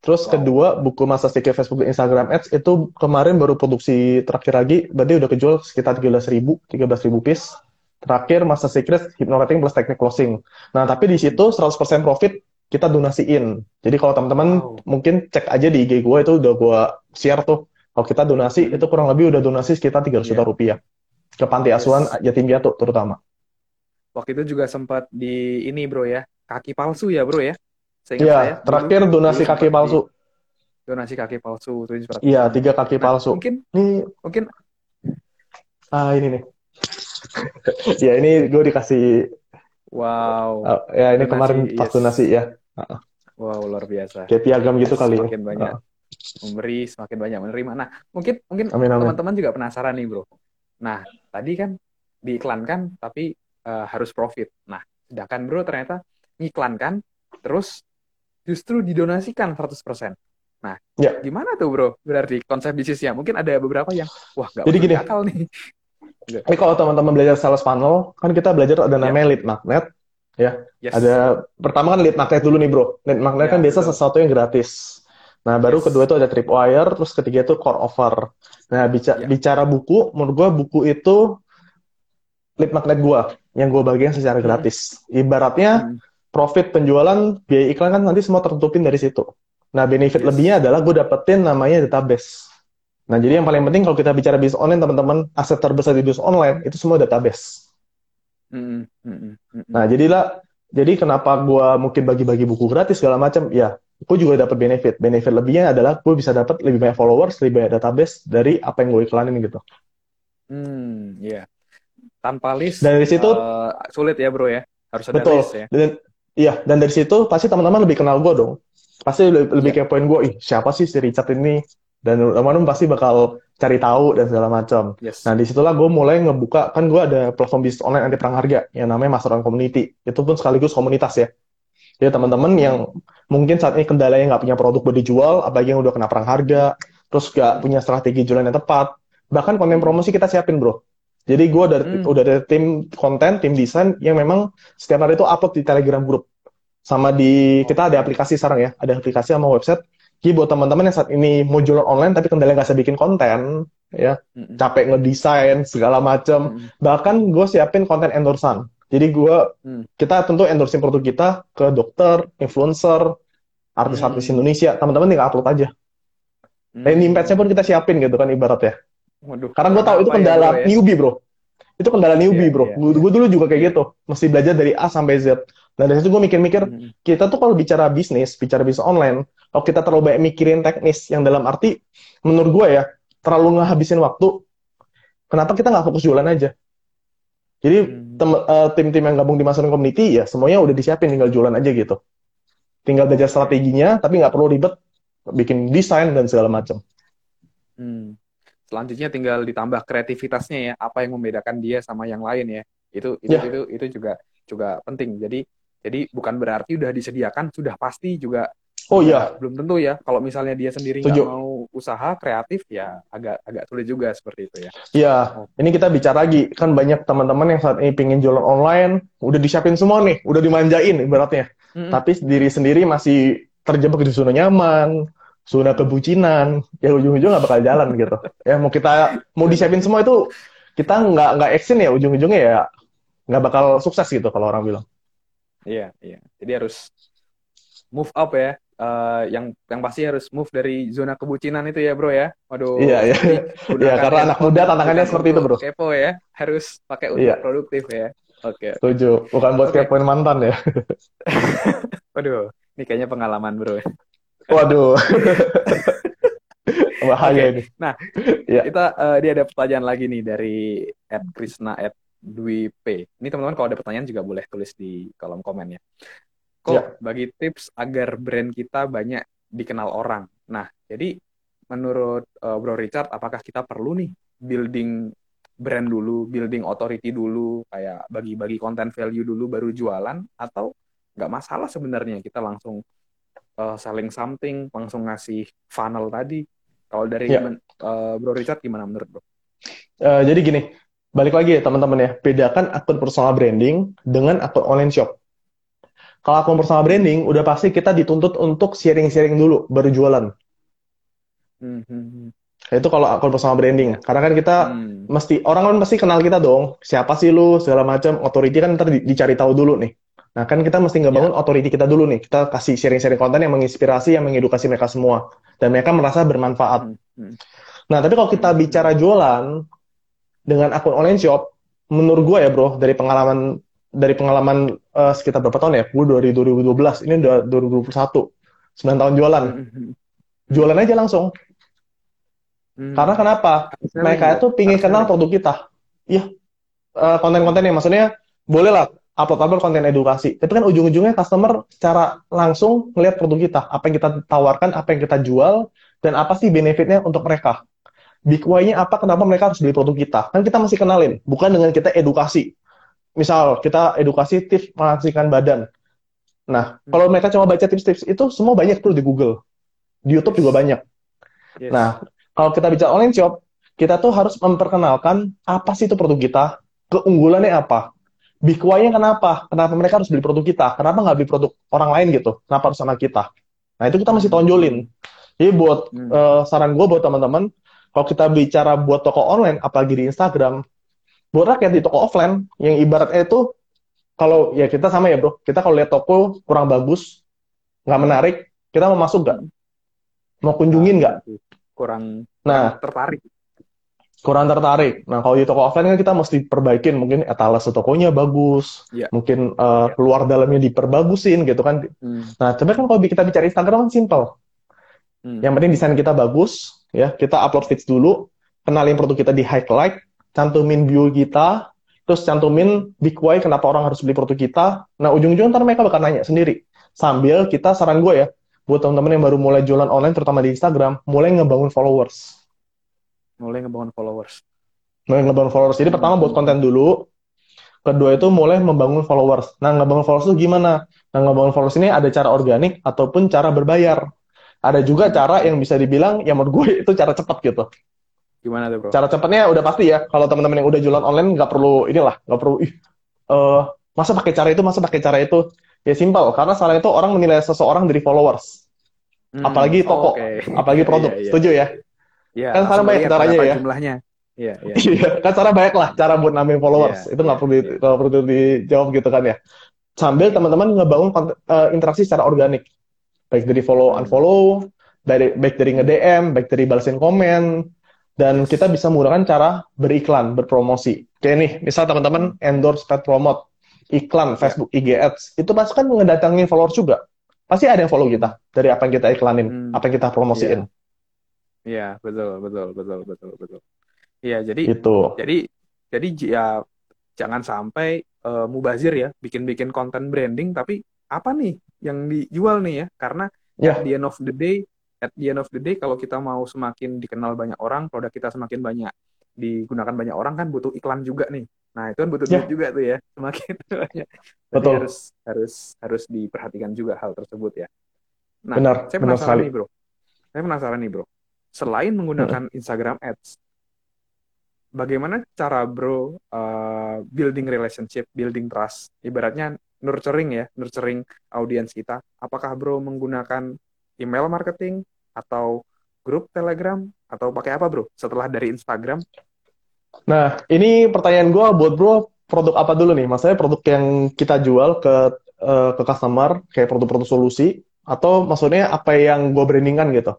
Terus wow. kedua, buku masa stiker Facebook dan Instagram Ads itu kemarin baru produksi terakhir lagi, berarti udah kejual sekitar 13 ribu, 13 ribu piece. Terakhir, masa secret, hypnowriting plus teknik closing. Nah, tapi di situ 100% profit kita donasiin. Jadi kalau teman-teman wow. mungkin cek aja di IG gue itu udah gue share tuh. Kalau kita donasi, itu kurang lebih udah donasi sekitar 300 yeah. juta rupiah. Ke panti asuhan yes. yatim piatu terutama. Waktu itu juga sempat di ini bro ya, kaki palsu ya bro ya? Iya, terakhir dulu, donasi dulu kaki palsu. Donasi kaki palsu itu Iya, tiga kaki nah, palsu. Mungkin ini mungkin ah ini nih. ya ini gue dikasih Wow. Uh, ya ini donasi, kemarin pas yes. donasi ya. Wow, luar biasa. Kayak piagam gitu kali. Ya. Semakin banyak uh. memberi, semakin banyak menerima. Nah, mungkin mungkin teman-teman juga penasaran nih, Bro. Nah, tadi kan diiklankan tapi uh, harus profit. Nah, sedangkan Bro ternyata ngiklankan terus justru didonasikan 100%. Nah, ya. gimana tuh bro? Berarti konsep bisnisnya mungkin ada beberapa yang wah nggak Jadi gini, akal nih. Ini kalau teman-teman belajar sales funnel, kan kita belajar ada ya. namanya ya. lead magnet, ya. Yes. Ada pertama kan lead magnet dulu nih bro. Lead magnet ya, kan biasa betul. sesuatu yang gratis. Nah, baru yes. kedua itu ada tripwire, terus ketiga itu core offer. Nah, bicara, ya. bicara buku, menurut gua buku itu lead magnet gua yang gua bagian secara hmm. gratis. Ibaratnya hmm profit penjualan, biaya iklan kan nanti semua tertutupin dari situ. Nah, benefit yes. lebihnya adalah gue dapetin namanya database. Nah, jadi yang paling penting kalau kita bicara bisnis online, teman-teman, aset terbesar di bisnis online itu semua database. Mm -hmm. Nah, jadilah, jadi kenapa gue mungkin bagi-bagi buku gratis segala macam, ya, gue juga dapat benefit. Benefit lebihnya adalah gue bisa dapat lebih banyak followers, lebih banyak database dari apa yang gue iklanin gitu. Hmm, iya. Yeah. Tanpa list, dari situ uh, sulit ya bro ya, harus ada betul. list ya. Dan Iya, dan dari situ pasti teman-teman lebih kenal gue dong. Pasti lebih, lebih yeah. kepoin gue, ih siapa sih si Richard ini? Dan teman-teman pasti bakal cari tahu dan segala macam. Yes. Nah, di situlah gue mulai ngebuka, kan gue ada platform bisnis online anti perang harga yang namanya Master Community. Itu pun sekaligus komunitas ya. Jadi teman-teman yang mungkin saat ini kendalanya nggak punya produk buat dijual, apalagi yang udah kena perang harga, terus nggak punya strategi jualan yang tepat, bahkan konten promosi kita siapin bro. Jadi gue udah, hmm. udah ada tim konten, tim desain yang memang setiap hari itu upload di Telegram grup. Sama di kita ada aplikasi sekarang ya, ada aplikasi sama website. Jadi buat teman-teman yang saat ini mau jualan online tapi kendala nggak bisa bikin konten, ya hmm. capek ngedesain segala macam. Hmm. Bahkan gue siapin konten endorsan. Jadi gue hmm. kita tentu endorsin produk kita ke dokter, influencer, artis-artis hmm. Indonesia. Teman-teman tinggal upload aja. Hmm. Landing page-nya pun kita siapin gitu kan ibarat ya. Waduh, Karena gue tahu itu kendala ya, bro, ya? newbie bro. Itu kendala newbie yeah, bro. Yeah. Gue dulu juga kayak gitu. Mesti belajar dari A sampai Z. Dan dari situ gue mikir-mikir, hmm. kita tuh kalau bicara bisnis, bicara bisnis online, kalau kita terlalu banyak mikirin teknis, yang dalam arti, menurut gue ya, terlalu ngehabisin waktu, kenapa kita nggak fokus jualan aja? Jadi hmm. uh, tim-tim yang gabung di Master Community, ya semuanya udah disiapin, tinggal jualan aja gitu. Tinggal belajar strateginya, tapi nggak perlu ribet, bikin desain dan segala macam. Hmm selanjutnya tinggal ditambah kreativitasnya ya apa yang membedakan dia sama yang lain ya. Itu itu yeah. itu itu juga juga penting. Jadi jadi bukan berarti udah disediakan sudah pasti juga oh iya. belum tentu ya. Kalau misalnya dia sendiri nggak mau usaha kreatif ya agak agak sulit juga seperti itu ya. Iya. Oh. ini kita bicara lagi. Kan banyak teman-teman yang saat ini pingin jualan online. Udah disiapin semua nih. Udah dimanjain ibaratnya. Mm -hmm. tapi diri sendiri masih terjebak di zona nyaman zona kebucinan. Ya ujung-ujung nggak bakal jalan gitu. Ya mau kita mau disiapin semua itu kita nggak nggak action ya ujung-ujungnya ya nggak bakal sukses gitu kalau orang bilang. Iya iya. Jadi harus move up ya. Uh, yang yang pasti harus move dari zona kebucinan itu ya bro ya. Waduh. Iya iya. Iya karena anak muda tantangannya seperti itu bro. kepo ya. Harus pakai untuk iya. produktif ya. Oke okay. setuju. Bukan buat okay. kepoin mantan ya. Waduh. Ini kayaknya pengalaman bro Waduh. Bahaya okay. ini. Nah, ya. kita uh, dia ada pertanyaan lagi nih dari Ed Krishna Ed Dwi P. Ini teman-teman kalau ada pertanyaan juga boleh tulis di kolom komen ya. Kok ya. bagi tips agar brand kita banyak dikenal orang. Nah, jadi menurut uh, Bro Richard, apakah kita perlu nih building brand dulu, building authority dulu, kayak bagi-bagi konten value dulu baru jualan atau nggak masalah sebenarnya kita langsung uh, selling something, langsung ngasih funnel tadi. Kalau dari yeah. Ya. uh, Bro Richard gimana menurut Bro? Uh, jadi gini, balik lagi ya teman-teman ya, bedakan akun personal branding dengan akun online shop. Kalau akun personal branding, udah pasti kita dituntut untuk sharing-sharing dulu, baru jualan. Mm -hmm. Itu kalau akun personal branding. Karena kan kita hmm. mesti orang kan pasti kenal kita dong. Siapa sih lu segala macam. Authority kan ntar dicari tahu dulu nih. Nah kan kita mesti ngebangun yeah. authority kita dulu nih. Kita kasih sharing-sharing konten yang menginspirasi, yang mengedukasi mereka semua. Dan mereka merasa bermanfaat. Hmm. Hmm. Nah tapi kalau kita bicara jualan dengan akun online shop, menurut gue ya bro, dari pengalaman dari pengalaman uh, sekitar berapa tahun ya? Gue dari 2012, ini udah 2021. 9 tahun jualan. Hmm, hmm. Jualan aja langsung Hmm. Karena kenapa? Mereka itu pingin kenal produk kita. Iya. Uh, konten-konten yang maksudnya boleh upload-upload konten edukasi. Tapi kan ujung-ujungnya customer secara langsung melihat produk kita. Apa yang kita tawarkan, apa yang kita jual, dan apa sih benefitnya untuk mereka. Big why-nya apa, kenapa mereka harus beli produk kita. Kan kita masih kenalin, bukan dengan kita edukasi. Misal, kita edukasi tips menghasilkan badan. Nah, hmm. kalau mereka cuma baca tips-tips itu, semua banyak tuh di Google. Di YouTube juga banyak. Yes. Nah, kalau kita bicara online shop, kita tuh harus memperkenalkan apa sih itu produk kita, keunggulannya apa, big why-nya kenapa, kenapa mereka harus beli produk kita, kenapa nggak beli produk orang lain gitu, kenapa harus sama kita. Nah itu kita masih tonjolin. Jadi buat hmm. uh, saran gue buat teman-teman, kalau kita bicara buat toko online, apalagi di Instagram, buat rakyat di toko offline, yang ibaratnya itu, kalau ya kita sama ya bro, kita kalau lihat toko kurang bagus, nggak menarik, kita mau masuk nggak? Mau kunjungin nggak? Kurang Nah, tertarik. Kurang tertarik. Nah, kalau di toko offline kan kita mesti perbaikin, mungkin etalase tokonya bagus, yeah. mungkin uh, yeah. luar dalamnya diperbagusin gitu kan. Hmm. Nah, tapi kan kalau kita bicara Instagram kan simple. Hmm. Yang penting desain kita bagus, ya kita upload feeds dulu, kenalin produk kita di highlight, cantumin bio kita, terus cantumin big why kenapa orang harus beli produk kita. Nah, ujung-ujungnya ntar mereka bakal nanya sendiri. Sambil kita saran gue ya, buat teman-teman yang baru mulai jualan online terutama di Instagram mulai ngebangun followers mulai ngebangun followers. Mulai ngebangun followers. Jadi pertama buat konten dulu. Kedua itu mulai membangun followers. Nah ngebangun followers itu gimana? Nah ngebangun followers ini ada cara organik ataupun cara berbayar. Ada juga cara yang bisa dibilang yang menurut gue itu cara cepat gitu. Gimana tuh bro? Cara cepatnya udah pasti ya. Kalau teman-teman yang udah jualan online nggak perlu inilah nggak perlu ih uh, masa pakai cara itu masa pakai cara itu. Ya simpel. Karena salah itu orang menilai seseorang dari followers. Hmm, apalagi toko, oh, okay. apalagi iya, produk. Iya, iya. Setuju ya? Iya. Kan sekarang banyak caranya ya. Jumlahnya. Iya, iya. iya, kan cara banyak lah cara buat nambah followers. Iya, itu nggak perlu iya. perlu dijawab gitu kan ya. Sambil teman-teman ngebangun uh, interaksi secara organik. Baik dari follow hmm. unfollow, dari baik dari nge-DM, baik dari balasin komen, dan kita bisa menggunakan cara beriklan, berpromosi. Kayak nih, misal teman-teman endorse pet promote, iklan Facebook, IG Ads, itu pasti kan ngedatangin followers juga pasti ada yang follow kita dari apa yang kita iklanin, hmm. apa yang kita promosiin. Iya, yeah. Yeah, betul, betul, betul, betul, betul. Iya, jadi itu. Jadi jadi ya jangan sampai uh, mubazir ya, bikin-bikin konten branding tapi apa nih yang dijual nih ya? Karena yeah. at the end of the day, at the end of the day kalau kita mau semakin dikenal banyak orang, produk kita semakin banyak digunakan banyak orang kan butuh iklan juga nih. Nah, itu kan butuh yeah. duit juga tuh ya, semakin banyak. Betul. harus harus harus diperhatikan juga hal tersebut ya. Nah, benar, saya penasaran benar nih, Bro. Saya penasaran nih, Bro. Selain menggunakan hmm. Instagram Ads, bagaimana cara Bro uh, building relationship, building trust, ibaratnya nurturing ya, nurturing audiens kita. Apakah Bro menggunakan email marketing atau grup Telegram atau pakai apa, Bro? Setelah dari Instagram? Nah, ini pertanyaan gue buat bro, produk apa dulu nih? Maksudnya produk yang kita jual ke uh, ke customer, kayak produk-produk solusi, atau maksudnya apa yang gue brandingkan gitu?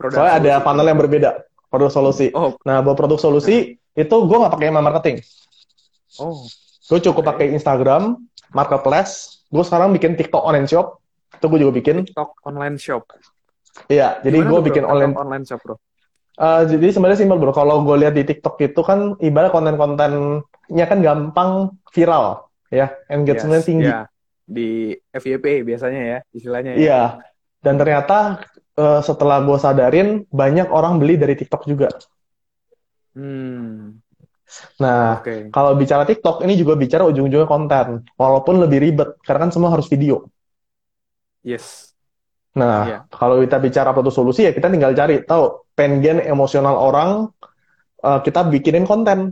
Produk Soalnya solusi. ada panel yang berbeda, produk solusi. Oh. Nah, buat produk solusi, nah. itu gue nggak pakai email marketing. Oh. Gue cukup okay. pakai Instagram, Marketplace, gue sekarang bikin TikTok online shop, itu gue juga bikin. TikTok online shop. Iya, jadi gue bikin online online shop, bro. Uh, jadi sebenarnya simpel bro. Kalau gue lihat di TikTok itu kan ibarat konten-kontennya kan gampang viral, ya, engagement yes, tinggi. Yeah. Di FYP biasanya ya, istilahnya. Ya. Iya. Dan ternyata uh, setelah gue sadarin banyak orang beli dari TikTok juga. Hmm. Nah, okay. kalau bicara TikTok, ini juga bicara ujung-ujungnya konten. Walaupun lebih ribet, karena kan semua harus video. Yes. Nah, yeah. kalau kita bicara apa solusi, ya kita tinggal cari. Tahu, pengen emosional orang, uh, kita bikinin konten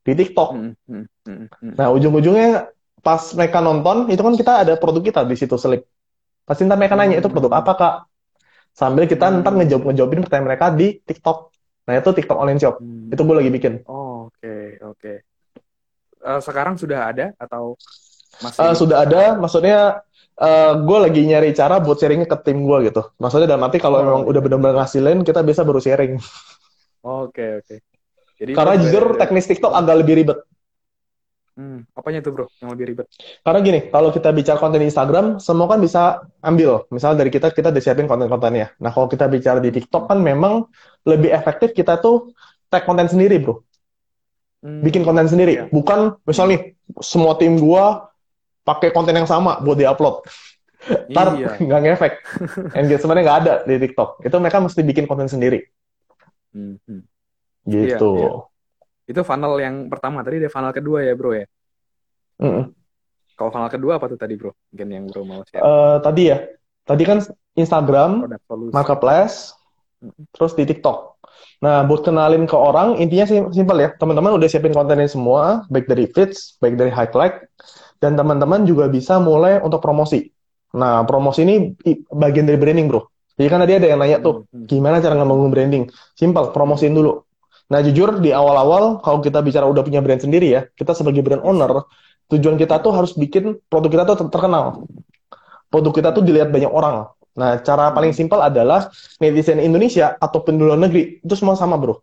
di TikTok. Mm -hmm. Nah, ujung-ujungnya pas mereka nonton, itu kan kita ada produk kita di situ selip. Pasti ntar mereka nanya, itu produk apa, Kak? Sambil kita hmm. ntar ngejawab-ngejawabin pertanyaan mereka di TikTok. Nah, itu TikTok online shop. Hmm. Itu gue lagi bikin. Oh, oke, okay, oke. Okay. Uh, sekarang sudah ada atau masih? Uh, sudah ada, maksudnya uh, eh, gue lagi nyari cara buat sharingnya ke tim gue gitu. Maksudnya dalam arti kalau oh, memang udah benar-benar ngasilin, kita bisa baru sharing. Oke, oh, oke. Okay, okay. Jadi Karena jujur teknis TikTok agak lebih ribet. Hmm, apanya tuh bro yang lebih ribet? Karena gini, kalau kita bicara konten di Instagram, semua kan bisa ambil. Misal dari kita, kita udah siapin konten-kontennya. Nah, kalau kita bicara di TikTok kan memang lebih efektif kita tuh tag konten sendiri, bro. Hmm. Bikin konten sendiri. Iya. Bukan, misal nih, semua tim gua pakai konten yang sama buat diupload. Ntar iya. nggak ngefek. Engagementnya nggak ada di TikTok. Itu mereka mesti bikin konten sendiri. Hmm. hmm. Gitu. Iya, iya. Itu funnel yang pertama. Tadi ada funnel kedua ya, bro ya? Mm -mm. Kalau funnel kedua apa tuh tadi, bro? Mungkin yang bro mau share. Uh, tadi ya. Tadi kan Instagram, Marketplace, mm -hmm. terus di TikTok. Nah, buat kenalin ke orang, intinya sih simpel ya. Teman-teman udah siapin kontennya semua, baik dari feeds, baik dari highlight, dan teman-teman juga bisa mulai untuk promosi. Nah, promosi ini bagian dari branding, bro. Jadi kan tadi ada yang nanya tuh, mm-hmm. gimana cara ngomong branding? Simpel, promosiin dulu. Nah, jujur di awal-awal kalau kita bicara udah punya brand sendiri ya, kita sebagai brand owner, tujuan kita tuh harus bikin produk kita tuh terkenal. Produk kita tuh dilihat banyak orang. Nah, cara paling hmm. simpel adalah netizen Indonesia ataupun di luar negeri itu semua sama, Bro.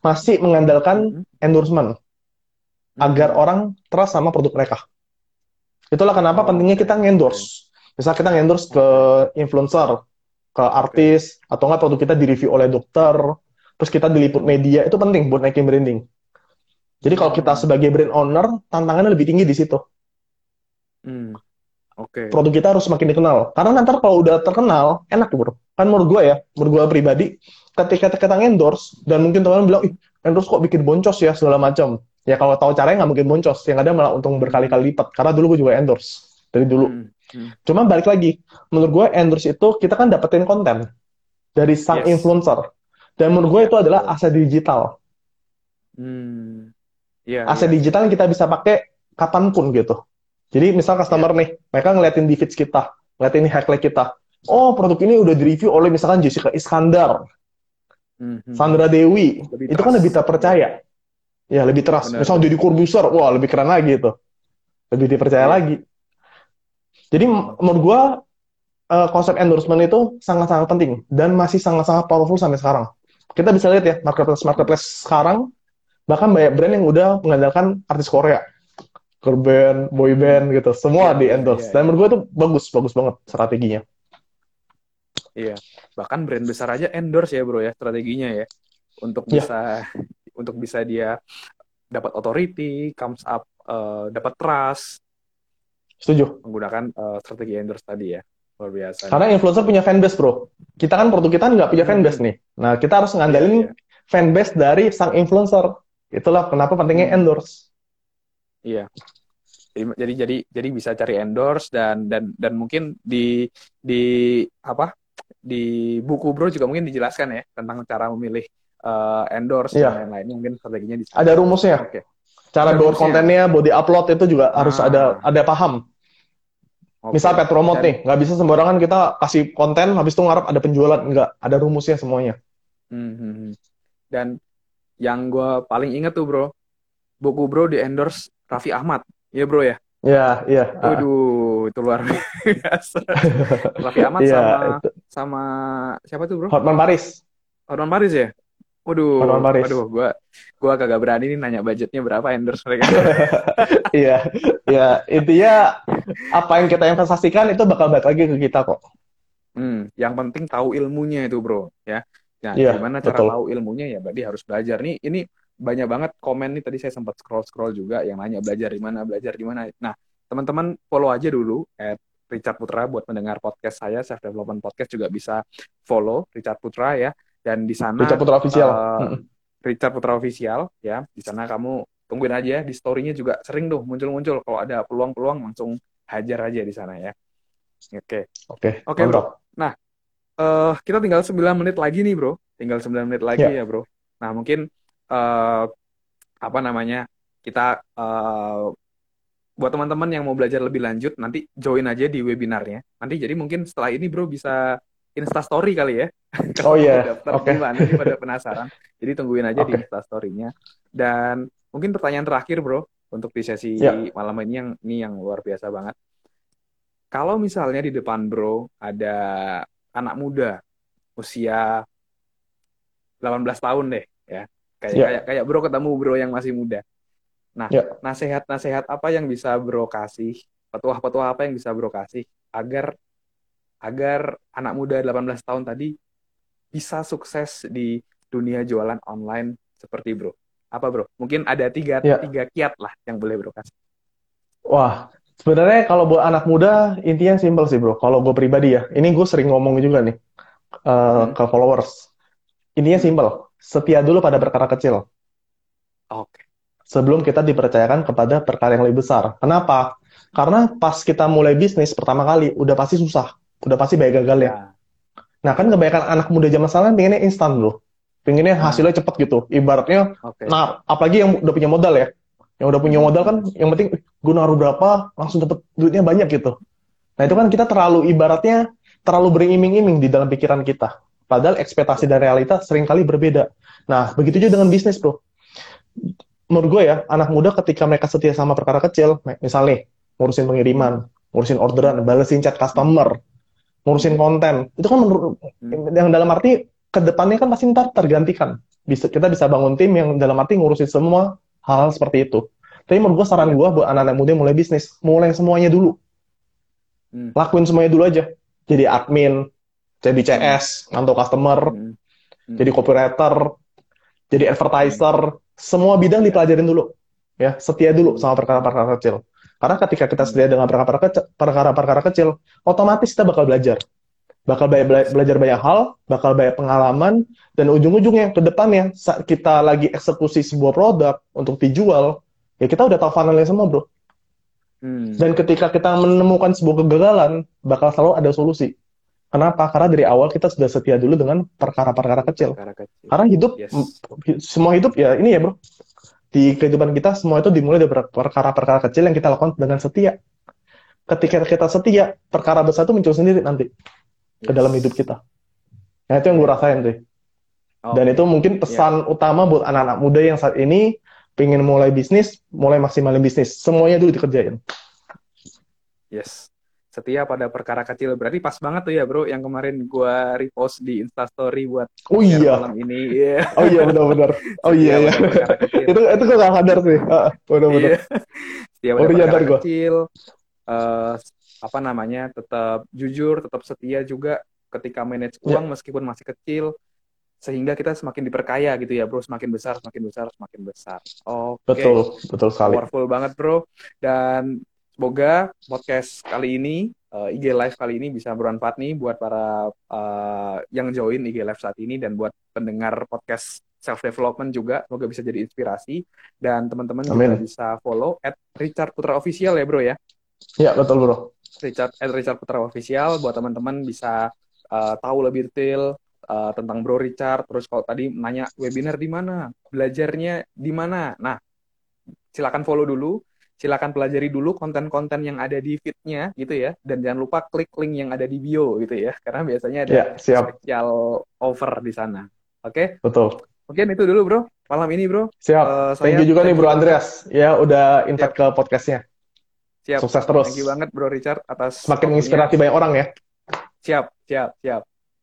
Masih mengandalkan hmm. endorsement agar orang trust sama produk mereka. Itulah kenapa oh, pentingnya kita ngendorse. Misal kita ngendorse ke influencer, ke artis, atau enggak produk kita direview oleh dokter, terus kita diliput media itu penting buat naikin branding. Jadi kalau kita sebagai brand owner tantangannya lebih tinggi di situ. Hmm. Oke. Okay. Produk kita harus semakin dikenal. Karena nanti kalau udah terkenal enak bro. Kan menurut gue ya, menurut gue pribadi, ketika kita endorse dan mungkin teman-teman bilang, ih endorse kok bikin boncos ya segala macam. Ya kalau tahu caranya nggak mungkin boncos. Yang ada malah untung berkali-kali lipat. Karena dulu gue juga endorse dari dulu. Hmm. Hmm. Cuma balik lagi, menurut gue endorse itu kita kan dapetin konten dari sang yes. influencer. Dan menurut gue itu adalah aset digital. Hmm. Yeah, aset yeah. digital yang kita bisa pakai kapan pun gitu. Jadi misal customer yeah. nih, mereka ngeliatin di feeds kita, ngeliatin highlight kita. Oh, produk ini udah direview oleh misalkan Jessica Iskandar, mm-hmm. Sandra Dewi. Lebih itu kan lebih terpercaya. Ya, lebih trust. Misal jadi Corbusier, wah lebih keren lagi itu. Lebih dipercaya yeah. lagi. Jadi menurut gua uh, konsep endorsement itu sangat-sangat penting dan masih sangat-sangat powerful sampai sekarang kita bisa lihat ya marketplace marketplace sekarang bahkan banyak brand yang udah mengandalkan artis Korea girl band, boy band gitu, semua yeah, di endorse. Yeah, yeah. Dan menurut gue itu bagus, bagus banget strateginya. Iya, bahkan brand besar aja endorse ya bro ya strateginya ya, untuk iya. bisa yeah. untuk bisa dia dapat authority, comes up, uh, dapat trust. Setuju. Menggunakan uh, strategi endorse tadi ya. Luar biasa. Karena influencer punya fanbase, bro. Kita kan produk kita nggak punya fanbase nih. Nah, kita harus ngandelin yeah, yeah. fanbase dari sang influencer. Itulah kenapa pentingnya hmm. endorse. Iya. Jadi, jadi jadi jadi bisa cari endorse dan dan dan mungkin di di apa di buku bro juga mungkin dijelaskan ya tentang cara memilih uh, endorse yeah. dan lain-lain mungkin strateginya di ada rumusnya okay. cara buat kontennya body upload itu juga ah. harus ada ada paham Okay. Misal pet promote nih, nggak bisa sembarangan kita kasih konten, habis itu ngarep ada penjualan, nggak, ada rumusnya semuanya. Hmm, hmm, hmm. Dan yang gue paling inget tuh bro, buku bro di endorse Raffi Ahmad, iya bro ya? Iya, iya. Waduh, itu luar biasa. Raffi Ahmad ya, sama itu. sama siapa tuh bro? Hotman Paris. Hotman Paris ya? Waduh, waduh, gua gua kagak berani nih nanya budgetnya berapa endorse mereka. Iya, iya. Intinya apa yang kita investasikan itu bakal balik lagi ke kita kok. Hmm, yang penting tahu ilmunya itu, Bro, ya. Nah, iya, gimana cara betul. tahu ilmunya ya berarti harus belajar. Nih, ini banyak banget komen nih tadi saya sempat scroll-scroll juga yang nanya belajar di mana, belajar di mana. Nah, teman-teman follow aja dulu at Richard Putra buat mendengar podcast saya, Self Development Podcast juga bisa follow Richard Putra ya dan di sana Richard Putra official. Uh, Richard Putra Official ya. Di sana kamu tungguin aja di story-nya juga sering tuh muncul-muncul kalau ada peluang-peluang langsung hajar aja di sana ya. Oke. Oke. Oke, Bro. Nah, uh, kita tinggal 9 menit lagi nih, Bro. Tinggal 9 menit lagi yeah. ya, Bro. Nah, mungkin uh, apa namanya? Kita uh, buat teman-teman yang mau belajar lebih lanjut nanti join aja di webinarnya. Nanti jadi mungkin setelah ini bro bisa Insta Story kali ya. oh iya. Yeah. Oke. Okay. Nanti pada penasaran. Jadi tungguin aja okay. di Insta Story-nya. Dan mungkin pertanyaan terakhir bro untuk di sesi yeah. malam ini yang ini yang luar biasa banget. Kalau misalnya di depan bro ada anak muda usia 18 tahun deh ya. Kayak yeah. kayak kayak bro ketemu bro yang masih muda Nah, ya. nasihat-nasihat apa yang bisa Bro kasih, petuah-petuah apa yang bisa Bro kasih agar agar anak muda 18 tahun tadi bisa sukses di dunia jualan online seperti Bro. Apa Bro? Mungkin ada tiga ya. tiga kiat lah yang boleh Bro kasih. Wah, sebenarnya kalau buat anak muda intinya simpel sih Bro. Kalau gue pribadi ya, ini gue sering ngomong juga nih uh, hmm. ke followers. Intinya simpel, setia dulu pada perkara kecil. Oke sebelum kita dipercayakan kepada perkara yang lebih besar. Kenapa? Karena pas kita mulai bisnis pertama kali, udah pasti susah, udah pasti banyak gagal ya. Nah kan kebanyakan anak muda zaman sekarang pengennya instan loh, pengennya hmm. hasilnya cepet gitu. Ibaratnya, okay. nah apalagi yang udah punya modal ya, yang udah punya modal kan, yang penting gue naruh berapa, langsung dapet duitnya banyak gitu. Nah itu kan kita terlalu ibaratnya terlalu beriming-iming di dalam pikiran kita. Padahal ekspektasi dan realita sering kali berbeda. Nah, begitu juga dengan bisnis, bro menurut gue ya, anak muda ketika mereka setia sama perkara kecil, misalnya ngurusin pengiriman, ngurusin orderan, balesin chat customer, ngurusin konten, itu kan menurut hmm. yang dalam arti ke depannya kan pasti ntar tergantikan. Bisa kita bisa bangun tim yang dalam arti ngurusin semua hal, hal seperti itu. Tapi menurut gue saran gue buat anak-anak muda yang mulai bisnis, mulai semuanya dulu. Hmm. Lakuin semuanya dulu aja. Jadi admin, jadi CS, ngantuk customer, hmm. Hmm. jadi copywriter, jadi advertiser, semua bidang dipelajarin dulu ya setia dulu sama perkara-perkara kecil karena ketika kita setia dengan perkara-perkara kecil otomatis kita bakal belajar bakal bela belajar banyak hal bakal banyak pengalaman dan ujung-ujungnya ke depannya saat kita lagi eksekusi sebuah produk untuk dijual ya kita udah tahu funnelnya semua bro hmm. dan ketika kita menemukan sebuah kegagalan bakal selalu ada solusi Kenapa? Karena dari awal kita sudah setia dulu dengan perkara-perkara kecil. kecil. Karena hidup, yes. semua hidup ya ini ya bro. Di kehidupan kita semua itu dimulai dari perkara-perkara kecil yang kita lakukan dengan setia. Ketika kita setia, perkara besar itu muncul sendiri nanti yes. ke dalam hidup kita. Nah itu yang gue rasain sih. Oh. Dan itu mungkin pesan yeah. utama buat anak-anak muda yang saat ini pengen mulai bisnis, mulai maksimalin bisnis. Semuanya dulu dikerjain. Yes setia pada perkara kecil. Berarti pas banget tuh ya bro yang kemarin gua repost di instastory buat oh iya. malam ini. Yeah. oh iya benar-benar. Oh iya ya itu itu gua gak sadar sih? Uh, benar-benar. Yeah. setia pada oh, perkara gua. kecil. Uh, apa namanya tetap jujur tetap setia juga ketika manage iya. uang yeah. meskipun masih kecil sehingga kita semakin diperkaya gitu ya bro. Semakin besar semakin besar semakin besar. Oke. Okay. betul betul sekali. Powerful banget bro. Dan Semoga podcast kali ini, uh, eh, IG Live kali ini bisa bermanfaat nih buat para uh, yang join IG Live saat ini dan buat pendengar podcast self development juga semoga bisa jadi inspirasi dan teman-teman juga bisa follow at Richard Putra Official ya bro ya. Ya betul bro. Richard at Richard Putra Official buat teman-teman bisa uh, tahu lebih detail uh, tentang Bro Richard. Terus kalau tadi nanya webinar di mana, belajarnya di mana. Nah, silakan follow dulu silakan pelajari dulu konten-konten yang ada di feed-nya gitu ya dan jangan lupa klik link yang ada di bio gitu ya karena biasanya ada ya, siap. special offer di sana. Oke? Okay? Betul. Mungkin itu dulu, Bro. Malam ini, Bro. Siap. Uh, Thank you juga nih, Bro Andreas. Ya, udah invite ke podcastnya. Siap. Sukses terus. Thank you banget, Bro Richard, atas... Semakin inspirasi banyak orang ya. Siap, siap, siap.